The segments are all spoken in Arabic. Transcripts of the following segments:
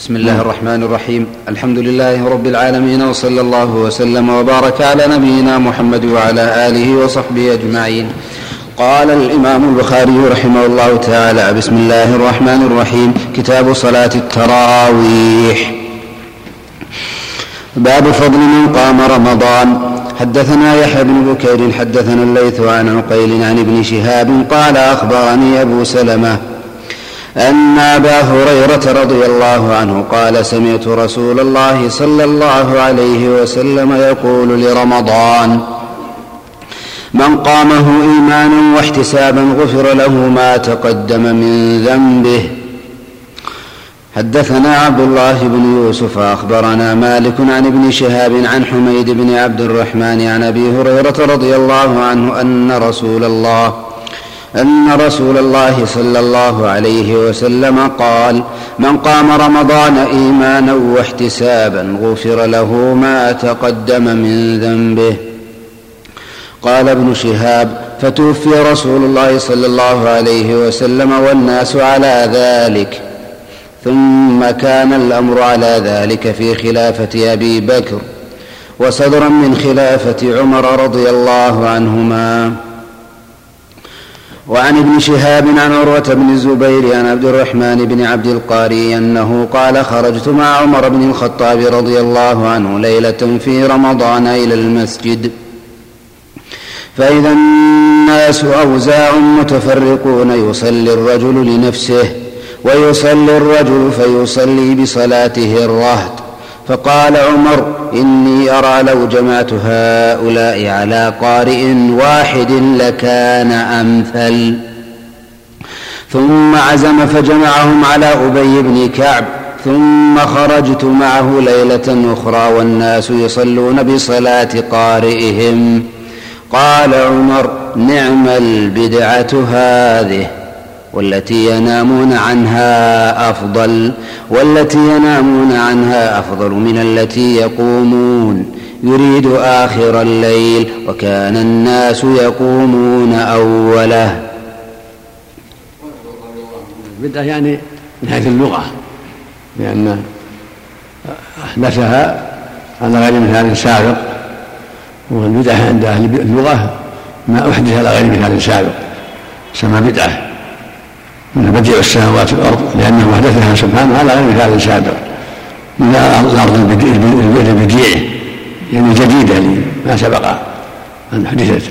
بسم الله الرحمن الرحيم. الحمد لله رب العالمين وصلى الله وسلم وبارك على نبينا محمد وعلى آله وصحبه أجمعين. قال الإمام البخاري رحمه الله تعالى بسم الله الرحمن الرحيم. كتاب صلاة التراويح. باب فضل من قام رمضان. حدثنا يحيى بن بكير حدثنا الليث عن عقيل عن ابن شهاب قال أخبرني أبو سلمة أن أبا هريرة رضي الله عنه قال سمعت رسول الله صلى الله عليه وسلم يقول لرمضان من قامه إيمانا واحتسابا غفر له ما تقدم من ذنبه. حدثنا عبد الله بن يوسف أخبرنا مالك عن ابن شهاب عن حميد بن عبد الرحمن عن أبي هريرة رضي الله عنه أن رسول الله أن رسول الله صلى الله عليه وسلم قال من قام رمضان إيمانا واحتسابا غفر له ما تقدم من ذنبه. قال ابن شهاب فتوفي رسول الله صلى الله عليه وسلم والناس على ذلك. ثم كان الأمر على ذلك في خلافة أبي بكر وصدرا من خلافة عمر رضي الله عنهما. وعن ابن شهاب عن عروة بن الزبير عن عبد الرحمن بن عبد القاري أنه قال خرجت مع عمر بن الخطاب رضي الله عنه ليلة في رمضان إلى المسجد. فإذا الناس أوزاع متفرقون يصلي الرجل لنفسه ويصلي الرجل فيصلي بصلاته الرهط. فقال عمر إني أرى لو جمعت هؤلاء على قارئ واحد لكان أمثل. ثم عزم فجمعهم على أبي بن كعب ثم خرجت معه ليلة أخرى والناس يصلون بصلاة قارئهم. قال عمر نعم البدعة هذه. والتي ينامون عنها أفضل والتي ينامون عنها أفضل من التي يقومون. يريد آخر الليل وكان الناس يقومون أوله. البدعة يعني من حيث اللغة لأن أحدثها على غير مثال سابق والبدعة عند أهل اللغة ما أحدث على غير مثال سابق سمى بدعة. من بديع السماوات والارض لأنه أحدثها سبحانه على غير مثال سابق من الأرض البديع يعني جديدة لما سبق أن حدثت.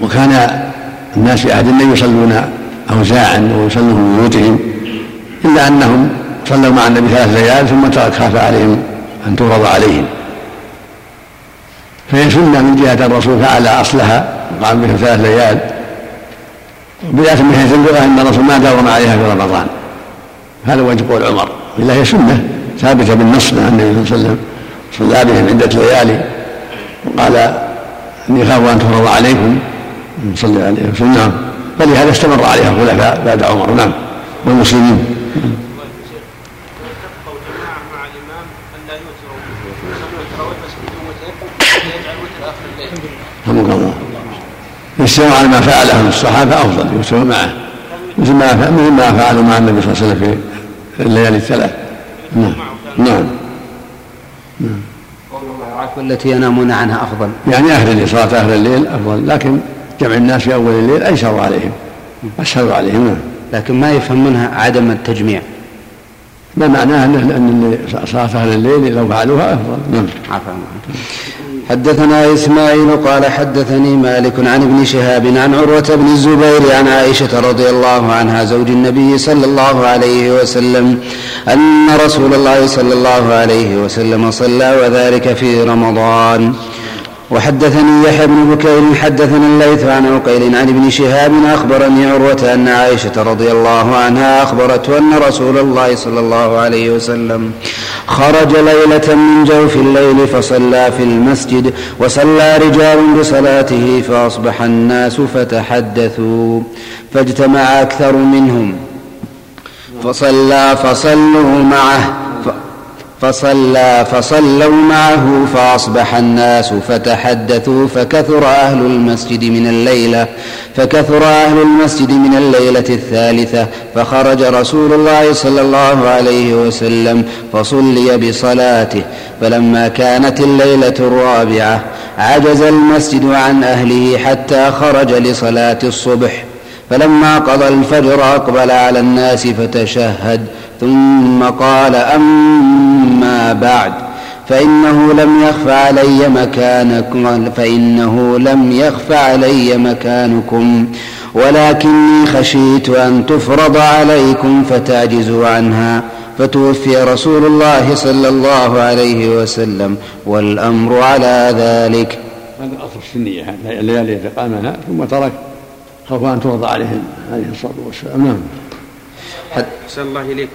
وكان الناس في عهد النبي يصلون اوزاعا ويصلون في بيوتهم إلا أنهم صلوا مع النبي ثلاث ليال ثم ترك خاف عليهم أن تفرض عليهم. فهي سنة من جهة الرسول فعل أصلها وقام بها ثلاث ليال. بداية من حيث اللغة أن الرسول ما داوم عليها في رمضان. هذا وجه قول عمر. إلا هي سنة ثابتة بالنص عن النبي صلى الله عليه وسلم. صلى بهم عدة ليالي. وقال إني أخاف أن تفرض عليكم. صلى عليه وسلم. نعم. فلهذا استمر عليها الخلفاء بعد عمر. نعم. والمسلمين. رحمك الله يسير على ما فعله الصحابة أفضل يسير معه. مثل ما مثل ما فعلوا مع النبي صلى الله عليه وسلم في الليالي الثلاث. نعم. نعم. نعم. والتي ينامون عنها أفضل. يعني أهل الليل صلاة أهل الليل أفضل لكن جمع الناس في أول الليل أيسر عليهم. أسهل عليهم نعم. لكن ما يفهم منها عدم التجميع. ما معناه أن صلاة أهل الليل لو فعلوها أفضل؟ نعم. عفوا. حدثنا إسماعيل قال حدثني مالك عن ابن شهاب عن عروة بن الزبير عن عائشة رضي الله عنها زوج النبي صلى الله عليه وسلم أن رسول الله صلى الله عليه وسلم صلى وذلك في رمضان. وحدثني يحيى بن بكير حدثنا الليث عن عقيل عن ابن شهاب أخبرني عروة أن عائشة رضي الله عنها اخبرته أن رسول الله صلى الله عليه وسلم خرج ليلة من جوف الليل فصلى في المسجد وصلى رجال بصلاته فأصبح الناس فتحدثوا فاجتمع أكثر منهم فصلى فصلوا معه فصلى فصلوا معه فأصبح الناس فتحدثوا فكثر أهل المسجد من الليلة فكثر أهل المسجد من الليلة الثالثة فخرج رسول الله صلى الله عليه وسلم فصلي بصلاته فلما كانت الليلة الرابعة عجز المسجد عن أهله حتى خرج لصلاة الصبح فلما قضى الفجر أقبل على الناس فتشهد ثم قال أما بعد فإنه لم يخف علي مكانكم فإنه لم يخف علي مكانكم ولكني خشيت أن تفرض عليكم فتعجزوا عنها فتوفي رسول الله صلى الله عليه وسلم والأمر على ذلك. هذا أصل السنية الليالي التي قامها ثم ترك خوف أن ترضى عليهم عليه الصلاة والسلام. نعم. أحسن الله إليك.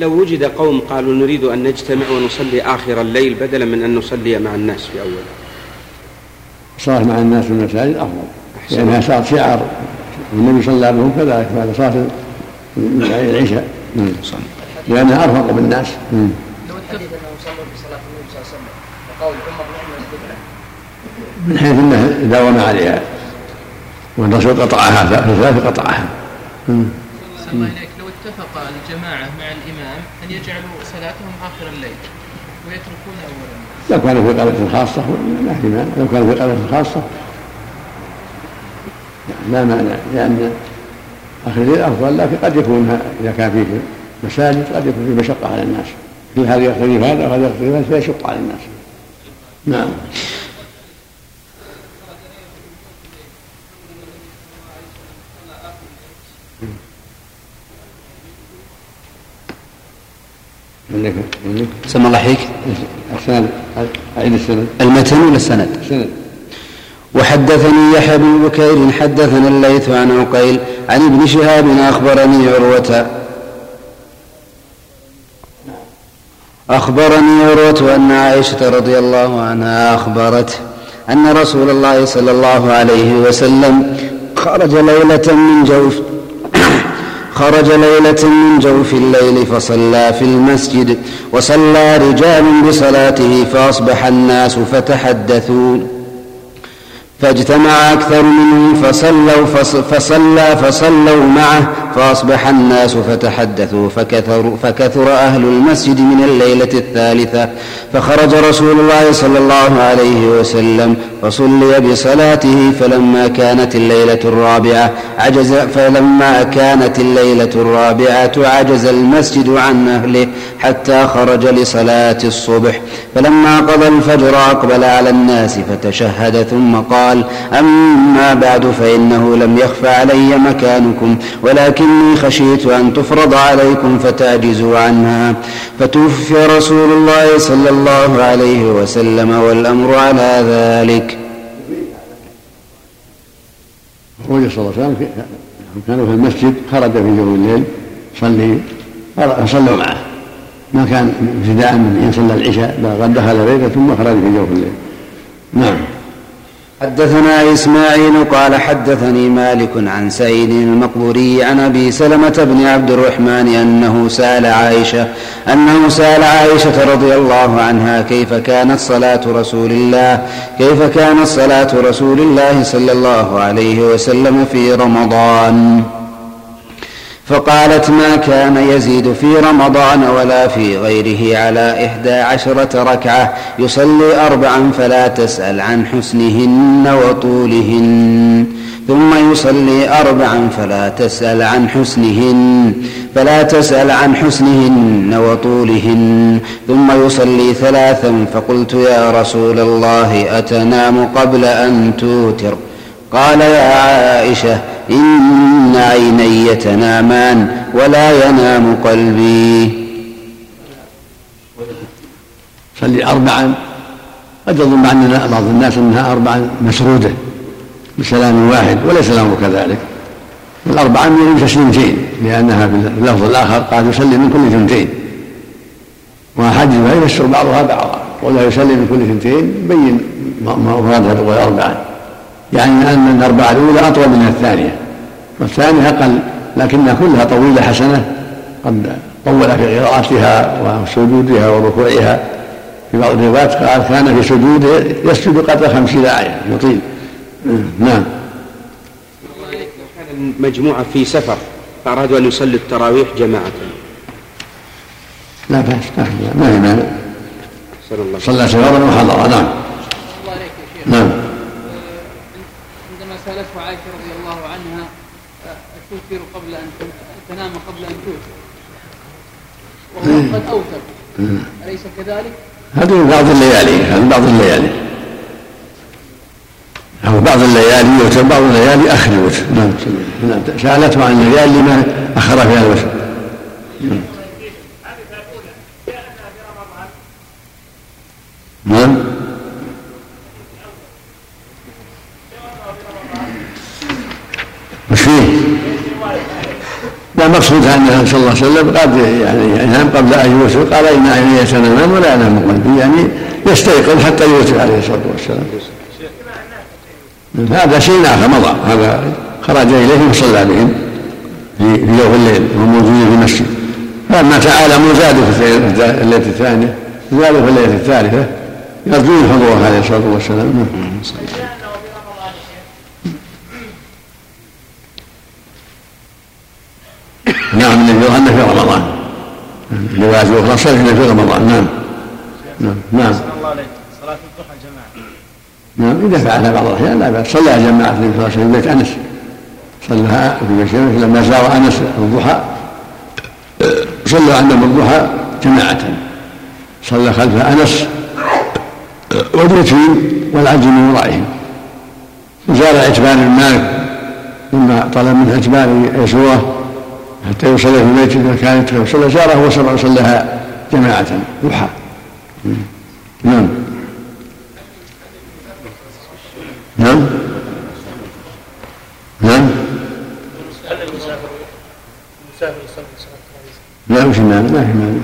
لو وجد قوم قالوا نريد أن نجتمع ونصلي آخر الليل بدلا من أن نصلي مع الناس في أوله الصلاة مع الناس في المساجد أفضل. لأنها صارت شعار والنبي صلى الله وسلم كذلك بعد صلاة العشاء. نعم. لأنها أرفق بالناس. لو اتفق أنهم صلوا بصلاة النبي صلى الله عليه وسلم وقول عمر من حيث أنه داوم عليها. والرسول قطعها في ثلاث قطعها الله إليك لو اتفق الجماعة مع الإمام أن يجعلوا صلاتهم آخر الليل ويتركون أولا. لو كان في قرية خاصة لا احتمال لو كان في قرية خاصة لا مانع لأن آخر الليل أفضل لكن قد يكون إذا كان فيه مساجد قد يكون فيه مشقة على الناس. في هذا يقتضي هذا وهذا يقتضي هذا فيشق على الناس. نعم. سمى الله حيك؟ السند. أعيد السند؟ المتن ولا السند؟ السند. وحدثني يحيى بن بكير حدثنا الليث عن عقيل عن ابن شهاب أخبرني عروة. أخبرني عروة أن عائشة رضي الله عنها أخبرته أن رسول الله صلى الله عليه وسلم خرج ليلة من جوف خرج ليلة من جوف الليل فصلى في المسجد وصلى رجال بصلاته فأصبح الناس فتحدثوا فاجتمع أكثر منهم فصلوا فصلى فصلوا معه فأصبح الناس فتحدثوا فكثر, فكثر أهل المسجد من الليلة الثالثة فخرج رسول الله صلى الله عليه وسلم فصلي بصلاته فلما كانت الليلة الرابعة عجز فلما كانت الليلة الرابعة عجز المسجد عن أهله حتى خرج لصلاة الصبح. فلما قضى الفجر أقبل على الناس فتشهد ثم قال أما بعد فإنه لم يخف علي مكانكم ولكني خشيت أن تفرض عليكم فتعجزوا عنها. فتوفي رسول الله صلى الله عليه وسلم والأمر على ذلك. خرج صلى الله عليه وسلم كانوا في المسجد خرج في جو الليل صلي فصلوا معه. ما كان ابتداء من إن صلى العشاء قد دخل بيته ثم خرج في جوف الليل. نعم. حدثنا إسماعيل قال حدثني مالك عن سعيد المقبوري عن أبي سلمة بن عبد الرحمن أنه سأل عائشة أنه سأل عائشة رضي الله عنها كيف كانت صلاة رسول الله كيف كانت صلاة رسول الله صلى الله عليه وسلم في رمضان. فقالت ما كان يزيد في رمضان ولا في غيره على إحدى عشرة ركعة. يصلي أربعا فلا تسأل عن حسنهن وطولهن. ثم يصلي أربعا فلا تسأل عن حسنهن. فلا تسأل عن حسنهن وطولهن. ثم يصلي ثلاثا فقلت يا رسول الله أتنام قبل أن توتر؟ قال يا عائشة إن عيني تنامان ولا ينام قلبي صلي أربعا قد يظن أن بعض الناس أنها أربعا مسرودة بسلام واحد وليس الأمر كذلك الأربعة من تسليمتين لأنها في اللفظ الآخر قال يصلي من كل ثنتين وأحاديثها يفسر بعضها بعضا ولا يصلي من كل ثنتين بين مرادها أربعة يعني أن الأربعة الأولى أطول من الثانية والثانية أقل لكنها كلها طويلة حسنة قد طول في قراءتها وسجودها وركوعها. في بعض الروايات قال كان في سجوده يسجد قدر خمسين آية يطيل. نعم. كان مجموعة في سفر فأرادوا أن يصلوا التراويح جماعة. لا بأس ما هي مانع. صلى سفرا وحضر. نعم. الله عليك يا شيخ. نعم. عندما سالته عائشة رضي الله عنها توتر قبل أن تنام قبل أن توتر وهو قد اوتر أليس كذلك؟ هذه من بعض الليالي هذه بعض الليالي. أو بعض الليالي يوتر بعض الليالي آخر الوتر نعم نعم. سألته عن الليالي لما أخر فيها الوتر نعم. لا مقصود ان صلى الله عليه وسلم قد يعني ينام قبل أن يوتر قال أن عيني تنامان ولا ينام قلبي يعني يستيقظ حتى يوتر عليه الصلاة والسلام. هذا شيء آخر مضى. هذا خرج اليهم وصلى بهم في جوف الليل وهم موجودين في المسجد. فلما تعالوا زادوا في الليلة الثانية زادوا في الليلة الثالثة يرجون حضوره عليه الصلاة والسلام. أنه في رمضان. روايات أخرى صحيح في رمضان. نعم. نعم. نعم. صلاة الضحى جماعة. نعم. إذا فعلها بعض الأحيان لا بأس. صلى جماعة النبي صلى الله عليه وسلم في بيت أنس. صلىها في بيت أنس. لما زار أنس الضحى صلى عندهم الضحى جماعة. صلى خلف أنس واليتيم والعجل من ورائهم. وزار عتبان بن مالك لما طلب منه عتبان يسوره حتى يصلي في بيته إذا كانت وصلى زاره وصلىها جماعة ضحى نعم. نعم. نعم. لا مش مانع ما في مانع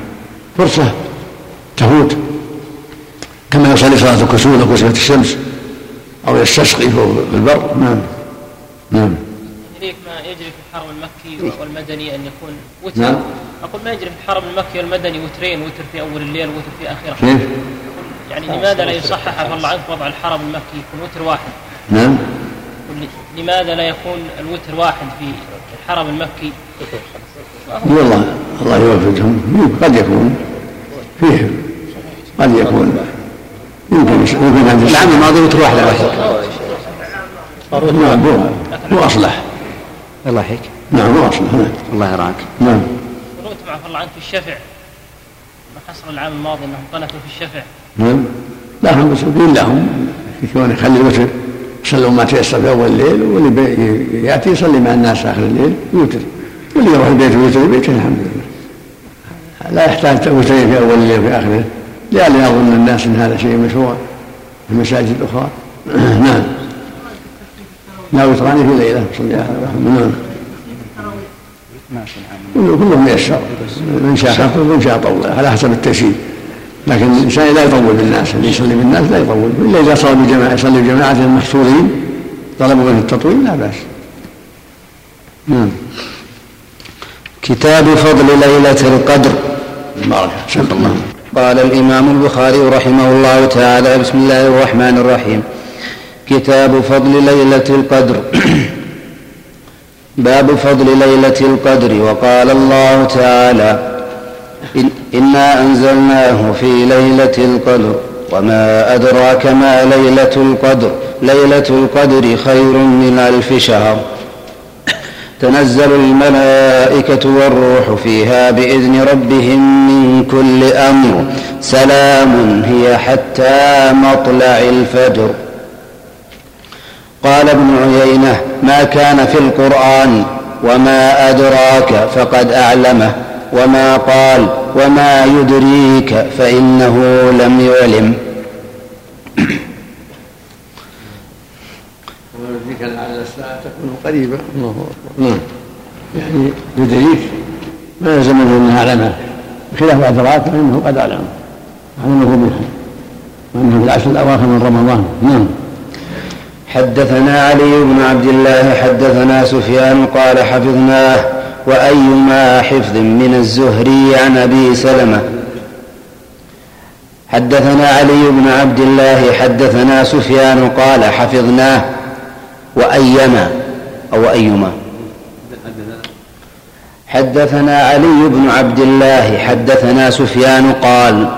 فرصة تفوت. كما يصلي صلاة الكسوف أو كسوة الشمس أو يستسقي في البر. نعم. نعم. ما يجري في الحرم المكي والمدني أن يكون وتر. نعم. أقول ما يجري في الحرم المكي والمدني وترين وتر في أول الليل وتر في آخره كيف؟ يعني لماذا لا يصحح الله عنك وضع الحرم المكي يكون وتر واحد؟ نعم. لماذا لا يكون الوتر واحد في الحرم المكي؟ والله الله يوفقهم. قد يكون. فيه. قد يكون. يمكن يمكن أن العام الماضي وتر واحد. على نعم هو أصلح. الله يحييك. نعم نعم الله يرعاك. نعم. قنوت مع الله عنك في الشفع ما حصل العام الماضي إنهم قنتوا في الشفع نعم. لا هم مسؤولين لهم في كون يخلي الوتر يصلون ما تيسر في أول الليل واللي يأتي يصلي مع الناس آخر الليل يوتر. واللي يروح البيت ويوتر بيته الحمد لله. لا يحتاج توترين في أول الليل وفي اخره لئلا يظن الناس إن هذا شيء مشروع في المساجد الأخرى. نعم. لا وتران في ليلة صلى الله عليه وسلم نعم. كلهم ميسر. من شاء خفف ومن شاء طول على حسب التيسير لكن الإنسان لا يطول بالناس اللي يصلي بالناس لا يطول. إلا إذا صلى بجماعة يصلي بجماعة محصورين طلبوا منه التطويل لا بأس. نعم. كتاب فضل ليلة القدر. بارك الله قال الإمام البخاري رحمه الله تعالى بسم الله الرحمن الرحيم. كتاب فضل ليلة القدر. باب فضل ليلة القدر. وقال الله تعالى إن إنا أنزلناه في ليلة القدر. وما أدراك ما ليلة القدر؟ ليلة القدر خير من ألف شهر. تنزل الملائكة والروح فيها بإذن ربهم من كل أمر. سلام هي حتى مطلع الفجر. قال ابن عيينة ما كان في القرآن وما أدراك فقد أعلمه وما قال وما يدريك فإنه لم يعلم. ويدريك لعل الساعة تكون قريبة. الله نعم. يعني يدريك؟ ما يلزم منه أن يعلمه؟ بخلاف أدراك فإنه قد أعلمه. علمه بها وأنه في العشر الأواخر من رمضان. نعم. حدثنا علي بن عبد الله حدثنا سفيان قال حفظناه وأيما حفظ من الزهري عن أبي سلمة. حدثنا علي بن عبد الله حدثنا سفيان قال حفظناه وأيما أو أيما. حدثنا علي بن عبد الله حدثنا سفيان قال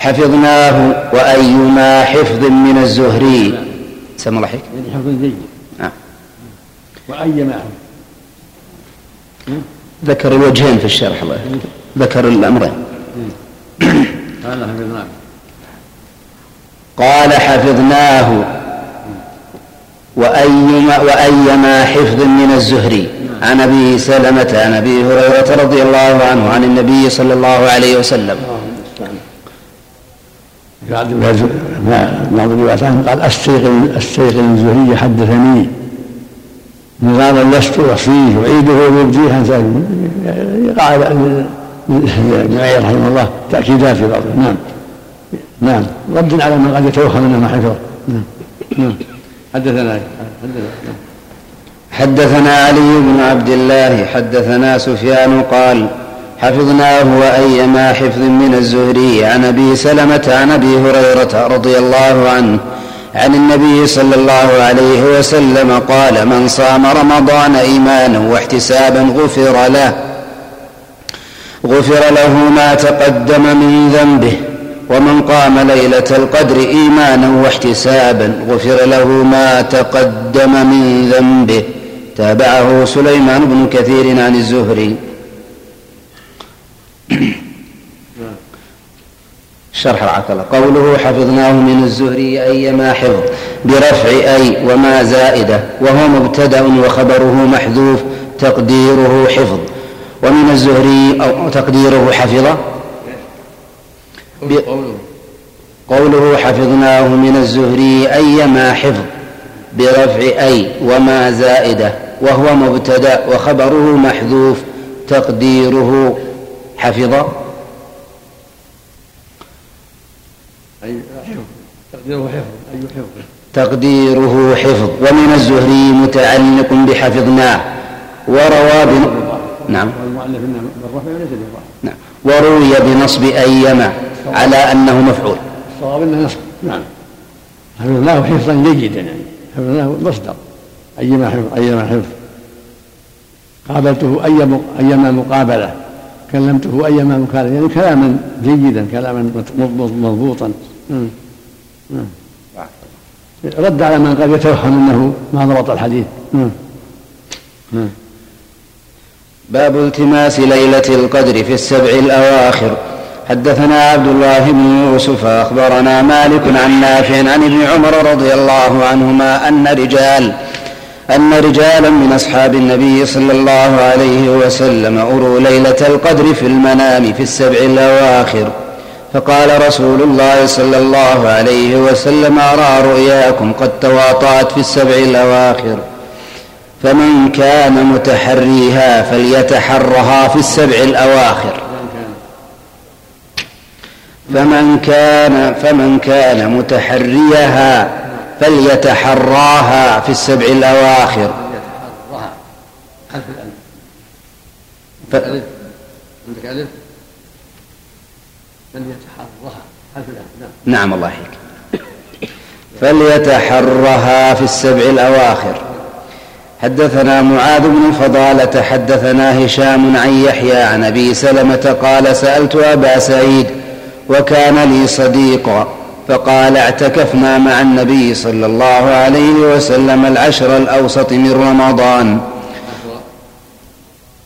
حفظناه وأيما حفظ من الزهري. سم الله حفظ يعني حفظ جيد. نعم وأيما. ذكر الوجهين في الشرح الله. ذكر الأمرين. قال حفظناه. قال حفظناه. وأيما, وأيما حفظ من الزهري. عن أبي سلمة عن أبي هريرة رضي الله عنه عن النبي صلى الله عليه وسلم. بعض الروايات عنه قال السيق السيق الزهري حدثني. نظاما لست احصيه اعيده ويبديه حتى يقع ابن رحمه الله تأكيدات في بعض نعم. نعم. رد على من قد يتوهم انه ما حفظه. نعم. نعم. حدثنا. حدثنا علي بن عبد الله حدثنا سفيان قال حفظناه وأيما حفظ من الزهري. عن أبي سلمة عن أبي هريرة رضي الله عنه عن النبي صلى الله عليه وسلم قال من صام رمضان إيمانا واحتسابا غفر له غفر له ما تقدم من ذنبه ومن قام ليلة القدر إيمانا واحتسابا غفر له ما تقدم من ذنبه. تابعه سليمان بن كثير عن الزهري. شرح العقل. قوله حفظناه من الزهري أيما حفظ برفع أي وما زائدة وهو مبتدأ وخبره محذوف تقديره حفظ. ومن الزهري أو تقديره حفظ؟ قوله. حفظناه من الزهري أيما حفظ برفع أي وما زائدة وهو مبتدأ وخبره محذوف تقديره حفظ أي حفظ. تقديره حفظ. أي حفظ؟ تقديره حفظ. ومن الزهري متعلق بحفظناه وروى بن... نعم. نعم. وروي بنصب أيما على أنه مفعول. الصواب أنه نصب. نعم. حفظناه حفظا جيدا يعني. حفظناه مصدر. أيما حفظ أيما حفظ. قابلته أي أيما مقابلة. كلمته أيما مكالمة يعني كلاما جيدا كلاما مضبوطا. رد على من قد يتوهم إنه ما ضبط الحديث. باب التماس ليلة القدر في السبع الأواخر. حدثنا عبد الله بن يوسف أخبرنا مالك عن نافع عن ابن عمر رضي الله عنهما أن رجال أن رجالا من أصحاب النبي صلى الله عليه وسلم أروا ليلة القدر في المنام في السبع الأواخر. فقال رسول الله صلى الله عليه وسلم أرى رؤياكم قد تواطأت في السبع الأواخر. فمن كان متحريها فليتحرها في السبع الأواخر. فمن كان فمن كان متحريها فليتحراها في السبع الأواخر. خلف الألف. عندك ألف؟ فليتحرها خلف الألف نعم. نعم الله يحييك. فليتحرها في السبع الأواخر. حدثنا معاذ بن فضالة حدثنا هشام عن يحيى عن أبي سلمة قال سألت أبا سعيد وكان لي صديقا فقال اعتكفنا مع النبي صلى الله عليه وسلم العشر الأوسط من رمضان.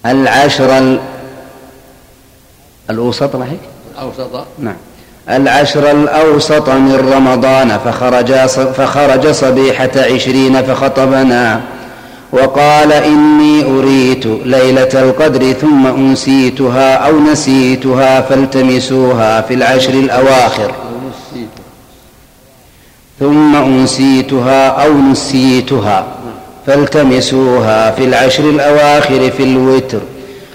العشر الأوسط هيك الأوسط. نعم. العشر الأوسط من رمضان فخرج فخرج صبيحة عشرين فخطبنا. وقال إني أريت ليلة القدر ثم أنسيتها أو نسيتها فالتمسوها في العشر الأواخر. ثم أنسيتها أو نسيتها فالتمسوها في العشر الأواخر في الوتر.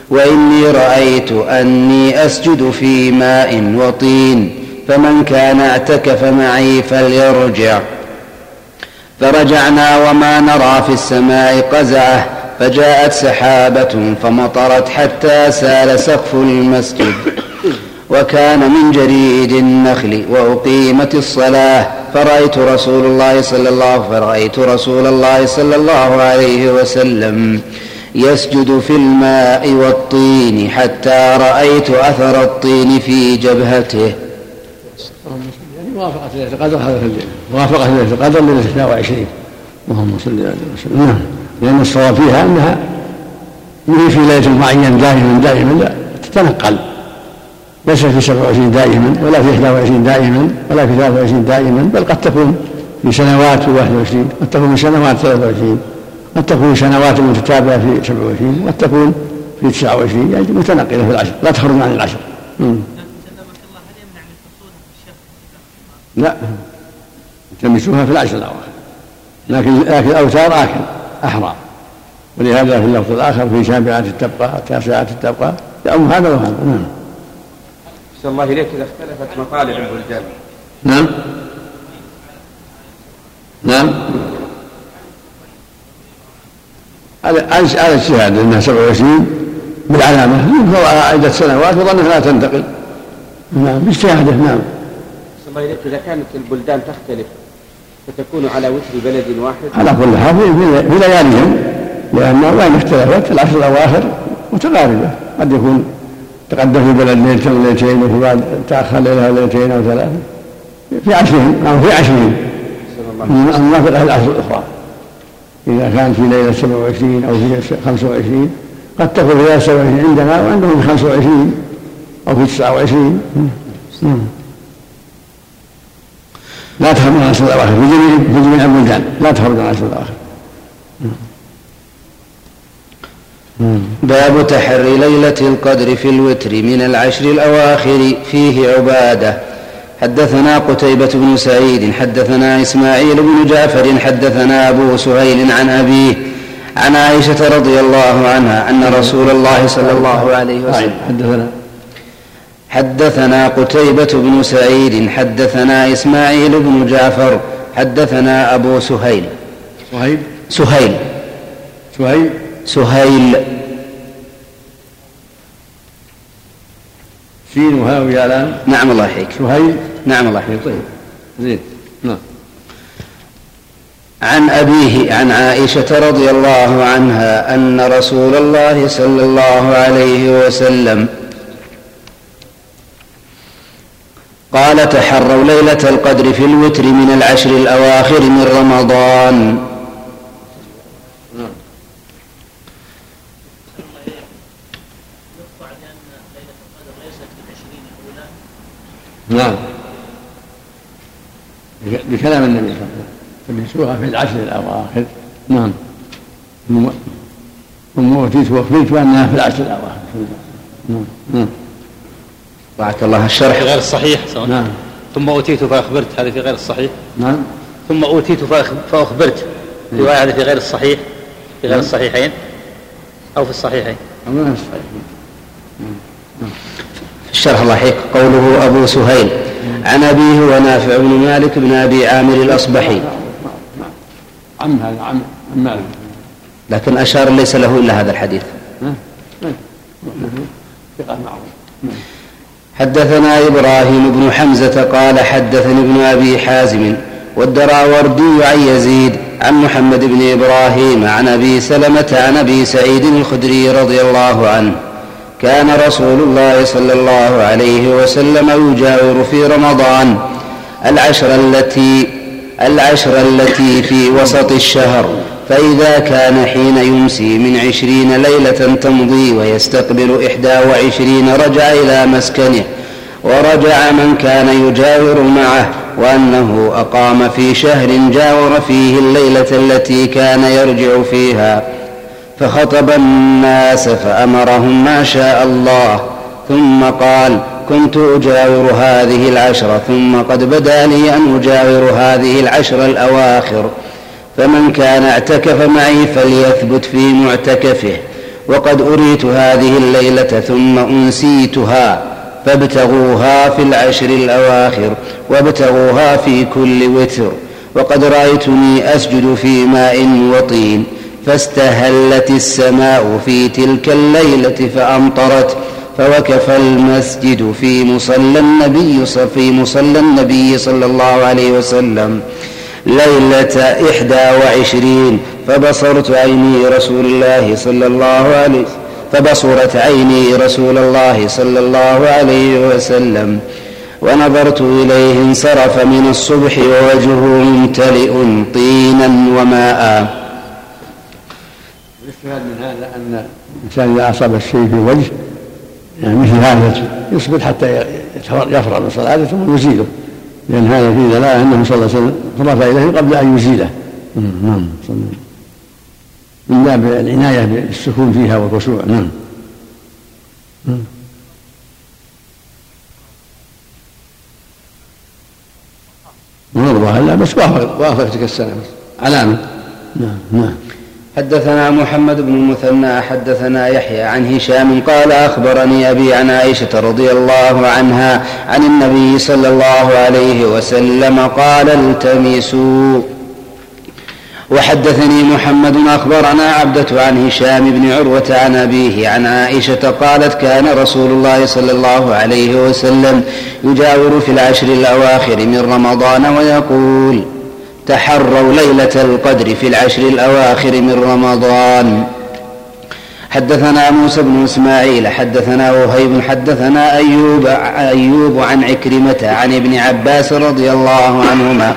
وإني رأيت أني أسجد في ماء وطين فمن كان اعتكف معي فليرجع. فرجعنا وما نرى في السماء قزعة فجاءت سحابة فمطرت حتى سال سقف المسجد. وكان من جريد النخل وأقيمت الصلاة فرأيت رسول الله صلى الله فرأيت رسول الله صلى الله عليه وسلم يسجد في الماء والطين حتى رأيت أثر الطين في جبهته. يعني موافقة ليلة القدر هذا في الليل. موافقة ليلة القدر ليلة 22 اللهم صل على وسلم. نعم. لأن الصواب فيها أنها مهي في ليلة معين دائما دائما لا تتنقل. ليس في 27 دائما ولا في 21 دائما ولا في 23 دائما بل قد تكون في سنوات في 21 قد تكون في سنوات 23 قد تكون سنوات متتابعة في 27 قد تكون في 29 يعني متنقلة في العشر لا تخرج عن العشر. لا. تلمسوها في العشر الأواخر. لكن لكن الأوتار آكل أحرى. ولهذا في اللفظ الآخر في سابعات التبقى تاسعات التبقى يأم هذا وهذا. نعم. أحسن الله إليك إذا اختلفت مطالع البلدان. نعم. نعم. على على اجتهاد إنها 27 بالعلامة. ينظر على عده سنوات؟ وظنها لا تنتقل. نعم باجتهاده نعم. الله إذا كانت البلدان تختلف فتكون على وتر بلد واحد. على كل حال في لياليهم لأن وإن اختلفت العشر الأواخر متقاربة قد يكون تقدم في بلد ليلة ليلتين وفي بعد تأخر ليلة ليلتين أو ثلاثة. في عشرهم أو في عشرهم الموافقة العشر الأخرى. إذا كان في ليلة 27 أو في 25 قد تكون في ليلة 27 عندنا وعندهم في 25 أو في 29 لا تخرج من العشر الأواخر. في جميع في البلدان لا تخرج من العشر الأواخر باب تحري ليلة القدر في الوتر من العشر الأواخر فيه عبادة. حدثنا قتيبة بن سعيد حدثنا إسماعيل بن جعفر حدثنا أبو سهيل عن أبيه عن عائشة رضي الله عنها أن رسول الله صلى الله عليه وسلم حدثنا. حدثنا قتيبة بن سعيد حدثنا إسماعيل بن جعفر حدثنا أبو سهيل. سهيل؟ سهيل. سهيل؟ سهيل. سين وهاء ويا لام نعم الله يحييك. سهيل؟ نعم الله يحييك. طيب. زين. نعم. عن أبيه عن عائشة رضي الله عنها أن رسول الله صلى الله عليه وسلم قال تحروا ليلة القدر في الوتر من العشر الأواخر من رمضان. نعم. بكلام النبي صلى الله عليه وسلم. تلبسوها في العشر الأواخر. نعم. ثم اوتيت واخبرت انها في العشر الأواخر. نعم. نعم. بارك الله الشرح في غير الصحيح نعم. ثم أوتيت فأخبرت. هذه في غير الصحيح. نعم. ثم أوتيت فأخبرت. روايه هذه في غير الصحيح. في غير الصحيحين. أو في الصحيحين. أو في الصحيح الشرح الله يحييك قوله أبو سهيل عن أبيه ونافع بن مالك بن أبي عامر الأصبحي. عم هذا عم مالك. لكن أشار ليس له إلا هذا الحديث. ثقة معروف حدثنا إبراهيم بن حمزة قال حدثني ابن أبي حازم والدراوردي عن يزيد عن محمد بن إبراهيم عن أبي سلمة عن أبي سعيد الخدري رضي الله عنه كان رسول الله صلى الله عليه وسلم يجاور في رمضان العشر التي العشر التي في وسط الشهر. فإذا كان حين يمسي من عشرين ليلة تمضي ويستقبل إحدى وعشرين رجع إلى مسكنه ورجع من كان يجاور معه وأنه أقام في شهر جاور فيه الليلة التي كان يرجع فيها. فخطب الناس فأمرهم ما شاء الله ثم قال كنت أجاور هذه العشر ثم قد بدا لي أن أجاور هذه العشر الأواخر. فمن كان اعتكف معي فليثبت في معتكفه وقد أريت هذه الليلة ثم أنسيتها فابتغوها في العشر الأواخر وابتغوها في كل وتر وقد رأيتني أسجد في ماء وطين. فاستهلت السماء في تلك الليلة فأمطرت فوقف المسجد في مصلى النبي في مصلى النبي صلى الله عليه وسلم ليلة إحدى وعشرين فبصرت عيني رسول الله صلى الله عليه فبصرت عيني رسول الله صلى الله عليه وسلم ونظرت إليه انصرف من الصبح ووجهه ممتلئ طينا وماء. الاستفاد من هذا أن الإنسان إذا أصاب الشيء في الوجه يعني مثل هذا يصبر حتى يفرغ من صلاته ثم يزيله. لأن هذا فيه دلالة أنه صلى الله عليه وسلم صرف إليه قبل أن يزيله. نعم. من باب العناية بالسكون فيها والخشوع. نعم. مرضى لا بس وافق وافق تلك السنة علامة نعم نعم. حدثنا محمد بن المثنى حدثنا يحيى عن هشام قال أخبرني أبي عن عائشة رضي الله عنها عن النبي صلى الله عليه وسلم قال التمسوا. وحدثني محمد أخبرنا عبدة عن هشام بن عروة عن أبيه عن عائشة قالت كان رسول الله صلى الله عليه وسلم يجاور في العشر الأواخر من رمضان ويقول تحروا ليلة القدر في العشر الأواخر من رمضان. حدثنا موسى بن إسماعيل حدثنا وهيب حدثنا أيوب أيوب عن عكرمة عن ابن عباس رضي الله عنهما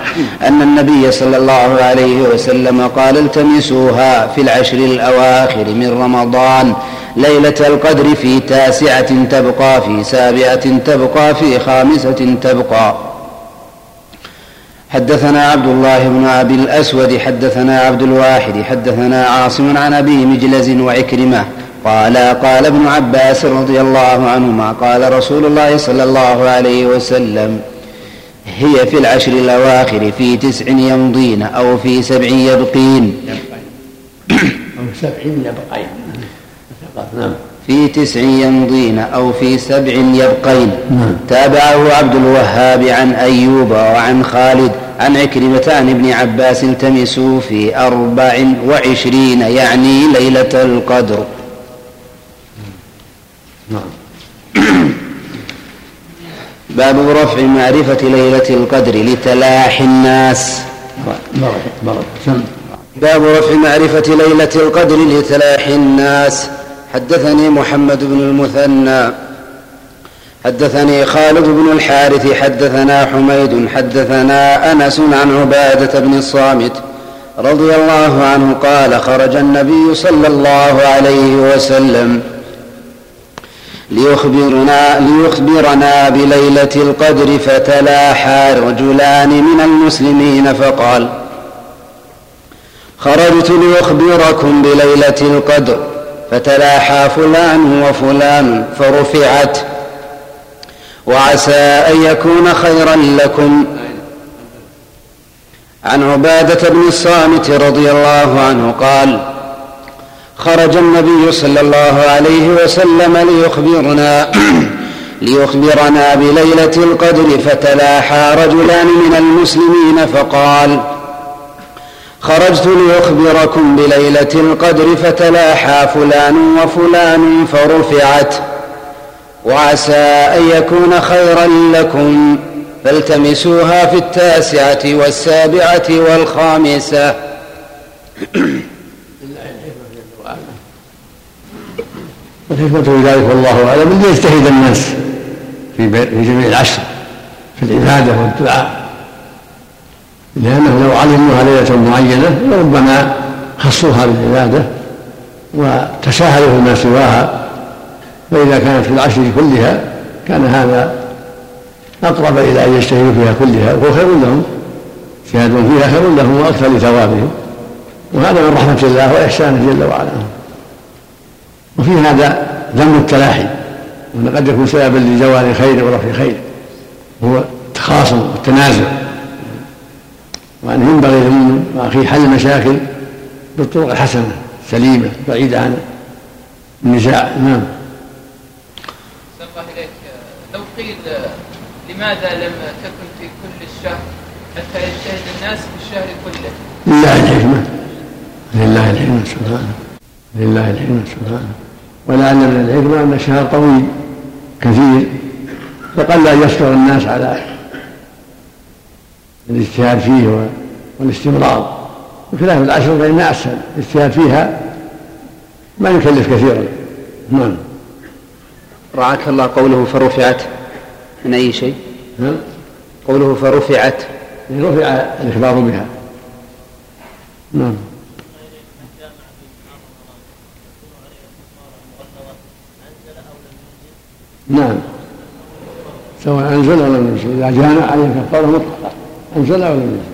أن النبي صلى الله عليه وسلم قال التمسوها في العشر الأواخر من رمضان. ليلة القدر في تاسعة تبقى في سابعة تبقى في خامسة تبقى. حدثنا عبد الله بن أبي الأسود حدثنا عبد الواحد حدثنا عاصم عن أبي مجلز وعكرمة قال قال ابن عباس رضي الله عنهما قال رسول الله صلى الله عليه وسلم هي في العشر الأواخر في تسع يمضين أو في سبع يبقين. أو سبع يبقين. نعم. في تسع يمضين أو في سبع يبقين. نعم. تابعه عبد الوهاب عن أيوب وعن خالد عن عكرمة عن ابن عباس التمسوا في أربع وعشرين يعني ليلة القدر. نعم. باب رفع معرفة ليلة القدر لتلاحي الناس. باب رفع معرفة ليلة القدر لتلاحي الناس. حدثني محمد بن المثنى. حدثني خالد بن الحارث حدثنا حميد حدثنا أنس عن عبادة بن الصامت رضي الله عنه قال خرج النبي صلى الله عليه وسلم ليخبرنا ليخبرنا بليلة القدر فتلاحى رجلان من المسلمين فقال خرجت لأخبركم بليلة القدر فتلاحى فلان وفلان فرفعت وعسى أن يكون خيرا لكم. عن عبادة بن الصامت رضي الله عنه قال خرج النبي صلى الله عليه وسلم ليخبرنا ليخبرنا بليلة القدر فتلاحى رجلان من المسلمين فقال خرجت لأخبركم بليلة القدر فتلاحى فلان وفلان فرفعت. وعسى أن يكون خيرا لكم. فالتمسوها في التاسعة والسابعة والخامسة. والحكمة في ذلك والله أعلم. أن يجتهد الناس في في جميع العشر في العبادة والدعاء. لأنه لو علموها ليلة معينة لربما خصوها بالعبادة وتساهلوا فيما سواها. فإذا كانت في العشر كلها كان هذا أقرب إلى أن يجتهدوا فيها كلها وهو خير لهم. اجتهادهم فيها خير لهم وأكثر لثوابهم. وهذا من رحمة الله وإحسانه جل وعلا. وفي هذا ذم التلاحي. وأن قد يكون سببا لزوال خير ورفع خير. هو التخاصم والتنازع. وأن ينبغي للمؤمن وأخيه حل المشاكل بالطرق الحسنة سليمة بعيدة عن النزاع. نعم الله إليك لو قيل لماذا لم تكن في كل الشهر حتى يجتهد الناس في الشهر كله؟ لله الحكمة. لله الحكمة سبحانه. لله الحكمة سبحانه. ولعل من الحكمة أن الشهر طويل كثير. فقل أن يصبر الناس على الاجتهاد فيه والاستمرار. بخلاف العشر فإنها أسهل الاجتهاد فيها ما يكلف كثيرا. نعم. رعاك الله قوله فرفعت من أي شيء؟ نعم؟ قوله فرفعت. رفع الإخبار بها. نعم. نعم. سواء أنزل أو لم ينزل. إذا جاء عليه كفارة مطلقة أنزل أو لم ينزل.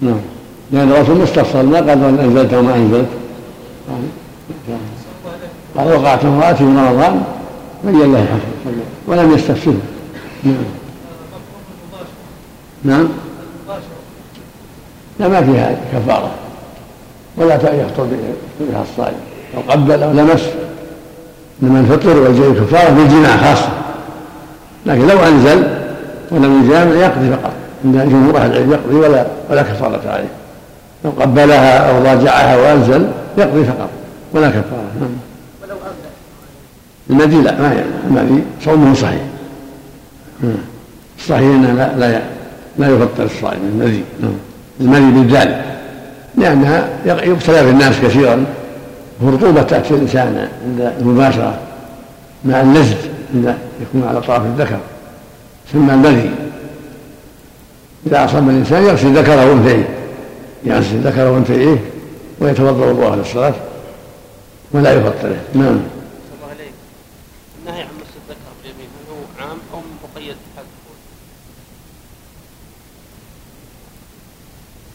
نعم. لأن الرسول مستفصل ما قال أنزلت وما أنزلت. قال وقعت امرأتي في رمضان الحكم ولم يستفسره نعم. نعم. لا ما فيها كفارة. ولا يخطر بها الصائم. لو قبل أو لمس. إنما الفطر والجيء كفارة بالجماع خاصة. لكن لو أنزل ولم يجامع يقضي فقط. عند جمهور أهل العلم يقضي ولا ولا كفارة عليه. لو قبلها أو ضاجعها وأنزل يقضي فقط. ولا كفارة. نعم. المدي لا ما يعني. المدي صومه صحيح. الصحيح إنه لا لا لا يفطر الصائم المدي نعم المدي بالذال لانها يبتلى في الناس كثيرا. والرطوبه تأتي الإنسان عند المباشرة مع اللزج عند يكون على طرف الذكر. ثم المذي إذا أصاب الإنسان يغسل ذكره وأنثيه يغسل ذكره وأنثيه ويتوضأ وضوءه للصلاه ولا يفطره نعم النهي عن مس الذكر باليمين هل هو عام أو مقيد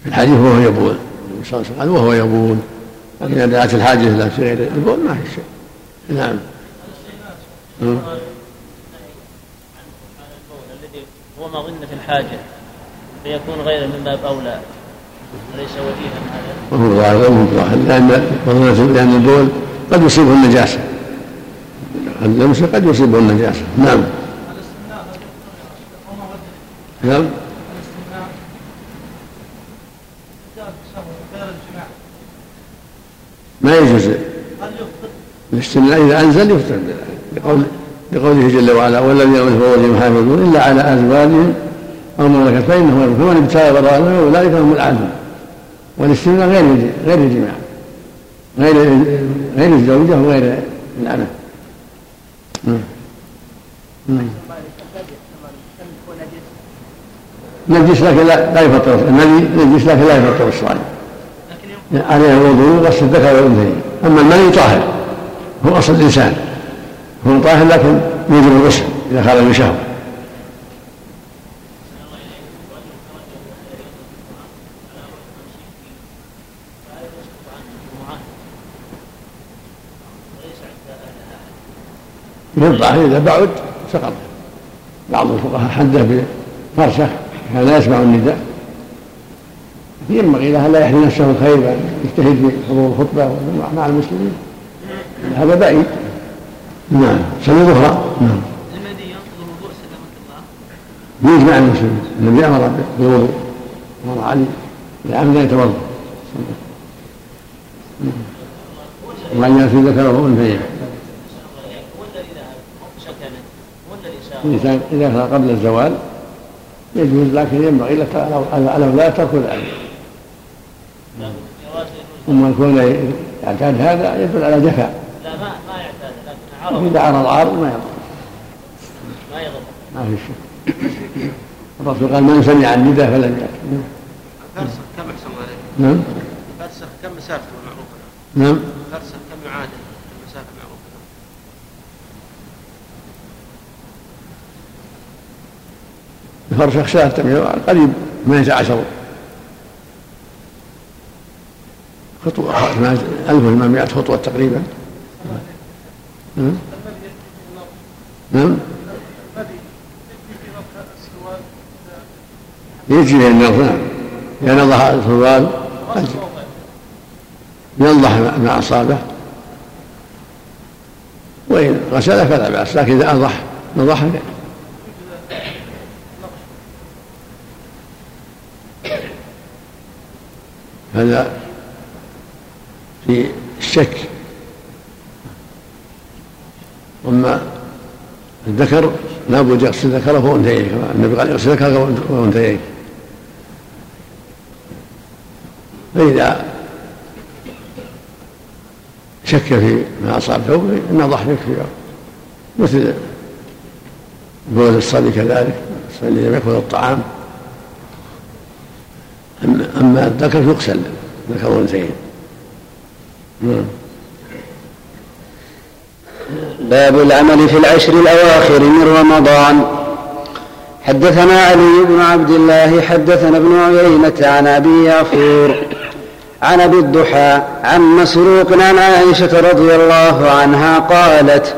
في الحديث وهو يبول. صلى الله عليه وسلم وهو يبول. لكن إذا دعت الحاجة إلى في غير البول ما في شيء. نعم. الذي هو مظنة الحاجة فيكون غير من باب أولى. أليس وجيها هذا؟ وهو ظاهر وهو ظاهر. لأن لأن البول قد يصيبه النجاسة. اللمس قد يصيبه النجاسة. نعم. نعم. ما يجوز. الاستمناء إذا أنزل يفطر بقول لقوله جل وعلا والذين هم فروجهم يحافظون إلا على أزواجهم أو ملكت فإنه فمن ابتغى وراء أولئك هم العادون والاستمناء غير غير الجماع. غير غير الزوجة وغير العنف نجس لكن لا, يفطر المني نجس لكن لا يفطر الصائم. عليه الوضوء غسل الذكر والأنثيين. أما المني طاهر هو أصل الإنسان. هو طاهر لكن يجب الغسل إذا خرج من شهوة. الظاهر إذا بعد سقط. بعض الفقهاء حده كان لا يسمع النداء. ينبغي له لا يحرم نفسه الخير بل يجتهد في حضور الخطبة مع المسلمين؟ هذا بعيد. نعم. سنة أخرى. نعم. المدي ينقض الوضوء سلامة الله يجمع المسلمين. النبي أمر بالوضوء. أمر علي. لعمد أن يتوضأ. وأن يأتي ذكره أنثيه الإنسان إذا كان قبل الزوال. يجوز لكن ينبغي لك على لا ترك ذلك ثم يكون يعتاد هذا يدل على جفاء. لا ما ما يعتاد لكن عرض. إذا عرض عارض ما يضر. ما يضر. ما في شيء. الرسول قال من سمع النداء فلم يأت فرسخ كم أحسن الله عليك؟ نعم. فرسخ كم مسافته معروفه نعم. فرسخ كم يعادل الفرسخ شاة قريب 18 خطوة 1800 خطوة تقريبا. نعم. نعم. يجري النظر نعم ينضح السروال ينضح ما أصابه. وإن غسله فلا بأس لكن إذا أنضح نضح هذا في الشك. أما الذكر لابد يغسل ذكره وانثييه النبي قال يغسل ذكره وانثييه فإذا شك في ما أصاب ثوبه نضح يكفي. مثل بول الصبي كذلك الصبي لم يأكل الطعام أما الذكر يغسل ذكر وانثيين نعم. باب العمل في العشر الأواخر من رمضان. حدثنا علي بن عبد الله حدثنا ابن عيينة عن أبي يعفور عن أبي الضحى عن مسروق عن عائشة رضي الله عنها قالت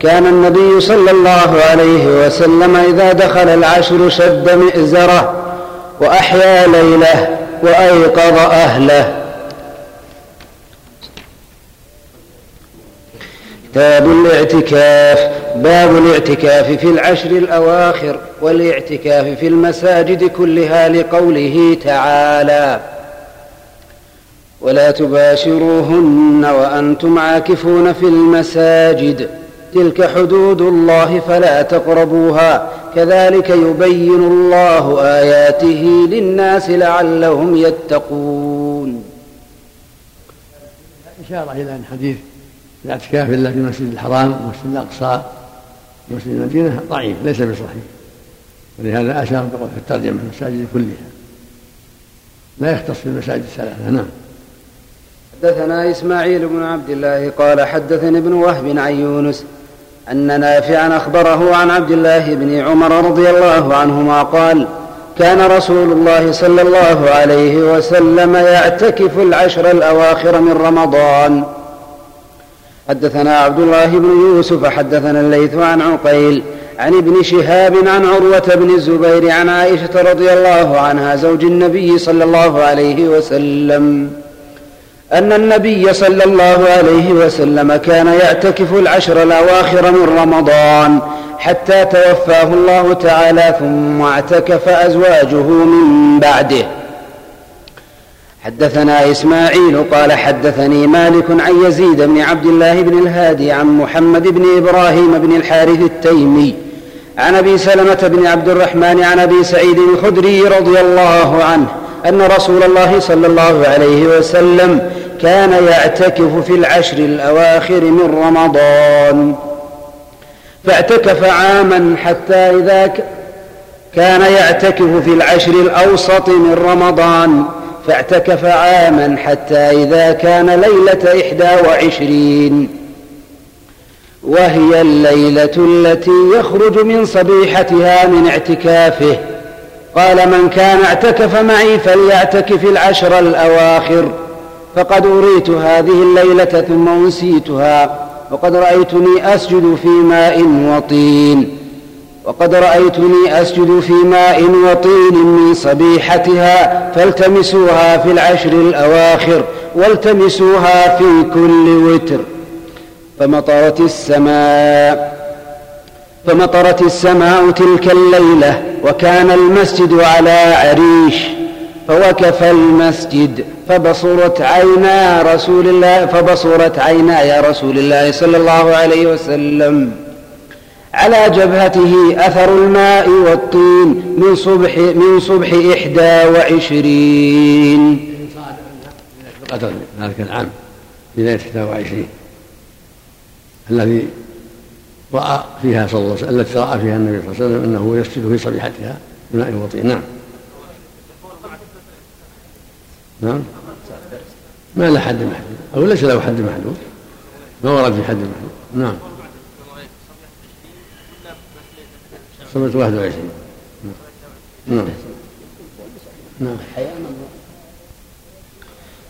كان النبي صلى الله عليه وسلم إذا دخل العشر شد مئزرة وأحيا ليله وأيقظ أهله. كتاب الاعتكاف. باب الاعتكاف في العشر الأواخر والاعتكاف في المساجد كلها لقوله تعالى ولا تباشروهن وأنتم عاكفون في المساجد. تلك حدود الله فلا تقربوها. كذلك يبين الله آياته للناس لعلهم يتقون. إشارة إلى حديث الاعتكاف إلا في المسجد الحرام والمسجد الأقصى ومسجد المدينة ضعيف ليس بصحيح. ولهذا أشار بقول في الترجمة المساجد كلها. لا يختص بالمساجد الثلاثة نعم. حدثنا إسماعيل بن عبد الله قال حدثني ابن وهب عن يونس أن نافعا أخبره عن عبد الله بن عمر رضي الله عنهما قال كان رسول الله صلى الله عليه وسلم يعتكف العشر الأواخر من رمضان. حدثنا عبد الله بن يوسف حدثنا الليث عن عقيل عن ابن شهاب عن عروة بن الزبير عن عائشة رضي الله عنها زوج النبي صلى الله عليه وسلم. أن النبي صلى الله عليه وسلم كان يعتكف العشر الأواخر من رمضان حتى توفاه الله تعالى ثم اعتكف أزواجه من بعده. حدثنا إسماعيل قال حدثني مالك عن يزيد بن عبد الله بن الهادي عن محمد بن إبراهيم بن الحارث التيمي عن أبي سلمة بن عبد الرحمن عن أبي سعيد الخدري رضي الله عنه أن رسول الله صلى الله عليه وسلم كان يعتكف في العشر الأواخر من رمضان. فاعتكف عاما حتى إذا كان يعتكف في العشر الأوسط من رمضان. فاعتكف عاما حتى إذا كان ليلة إحدى وعشرين. وهي الليلة التي يخرج من صبيحتها من اعتكافه. قال من كان اعتكف معي فليعتكف العشر الأواخر. فقد أريت هذه الليلة ثم أنسيتها وقد رأيتني أسجد في ماء وطين. وقد رأيتني أسجد في ماء وطين من صبيحتها فالتمسوها في العشر الأواخر والتمسوها في كل وتر. فمطرت السماء فمطرت السماء تلك الليلة وكان المسجد على عريش. فوقف المسجد فبصرت عينا رسول الله فبصرت عيناي رسول الله صلى الله عليه وسلم. على جبهته أثر الماء والطين من صبح من صبح إحدى وعشرين. قدر ذلك العام ليلة 21 الذي رأى فيها صلى الله عليه وسلم التي رأى فيها النبي صلى الله عليه وسلم أنه يسجد في صبيحتها بماء وطين. نعم. نعم. ما له حد محدود. أو ليس له حد محدود؟ ما ورد في حد محدود. نعم. سنة 21 نعم. نعم.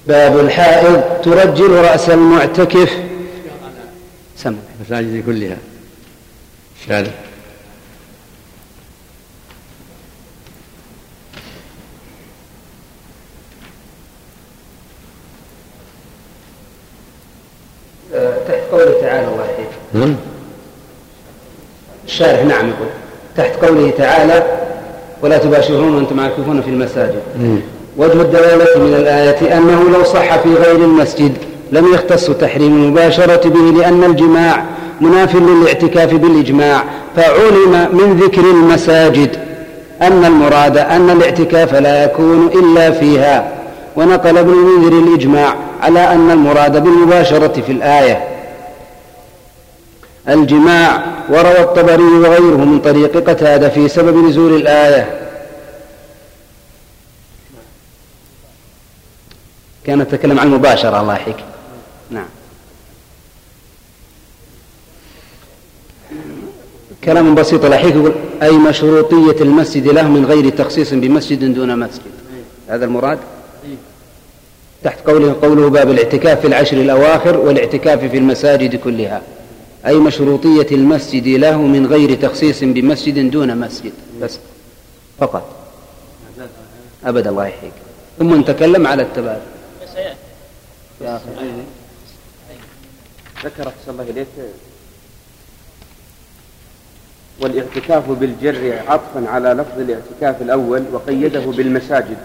باب الحائض ترجل رأس المعتكف. سمع المساجد كلها. شارع تحت قوله تعالى الله يحييك نعم الشارح نعم يقول تحت قوله تعالى ولا تباشرون وأنتم عاكفون في المساجد. وجه الدلالة من الآية أنه لو صح في غير المسجد لم يختص تحريم المباشرة به لأن الجماع مناف للاعتكاف بالإجماع. فعلم من ذكر المساجد أن المراد أن الاعتكاف لا يكون إلا فيها. ونقل ابن المنذر الإجماع على أن المراد بالمباشرة في الآية الجماع وروى الطبري وغيره من طريق قتادة في سبب نزول الآية. كان نتكلم عن المباشرة الله يحييك. نعم. كلام بسيط الله يحييك يقول أي مشروطية المسجد له من غير تخصيص بمسجد دون مسجد. هذا المراد؟ تحت قوله قوله باب الاعتكاف في العشر الأواخر والإعتكاف في المساجد كلها. أي مشروطية المسجد له من غير تخصيص بمسجد دون مسجد. بس. فقط. أبدا الله يحييك. ثم نتكلم على التبادل أخي. ذكر أحسن الله إليك. والإعتكاف بالجر عطفا على لفظ الاعتكاف الأول وقيده بالمساجد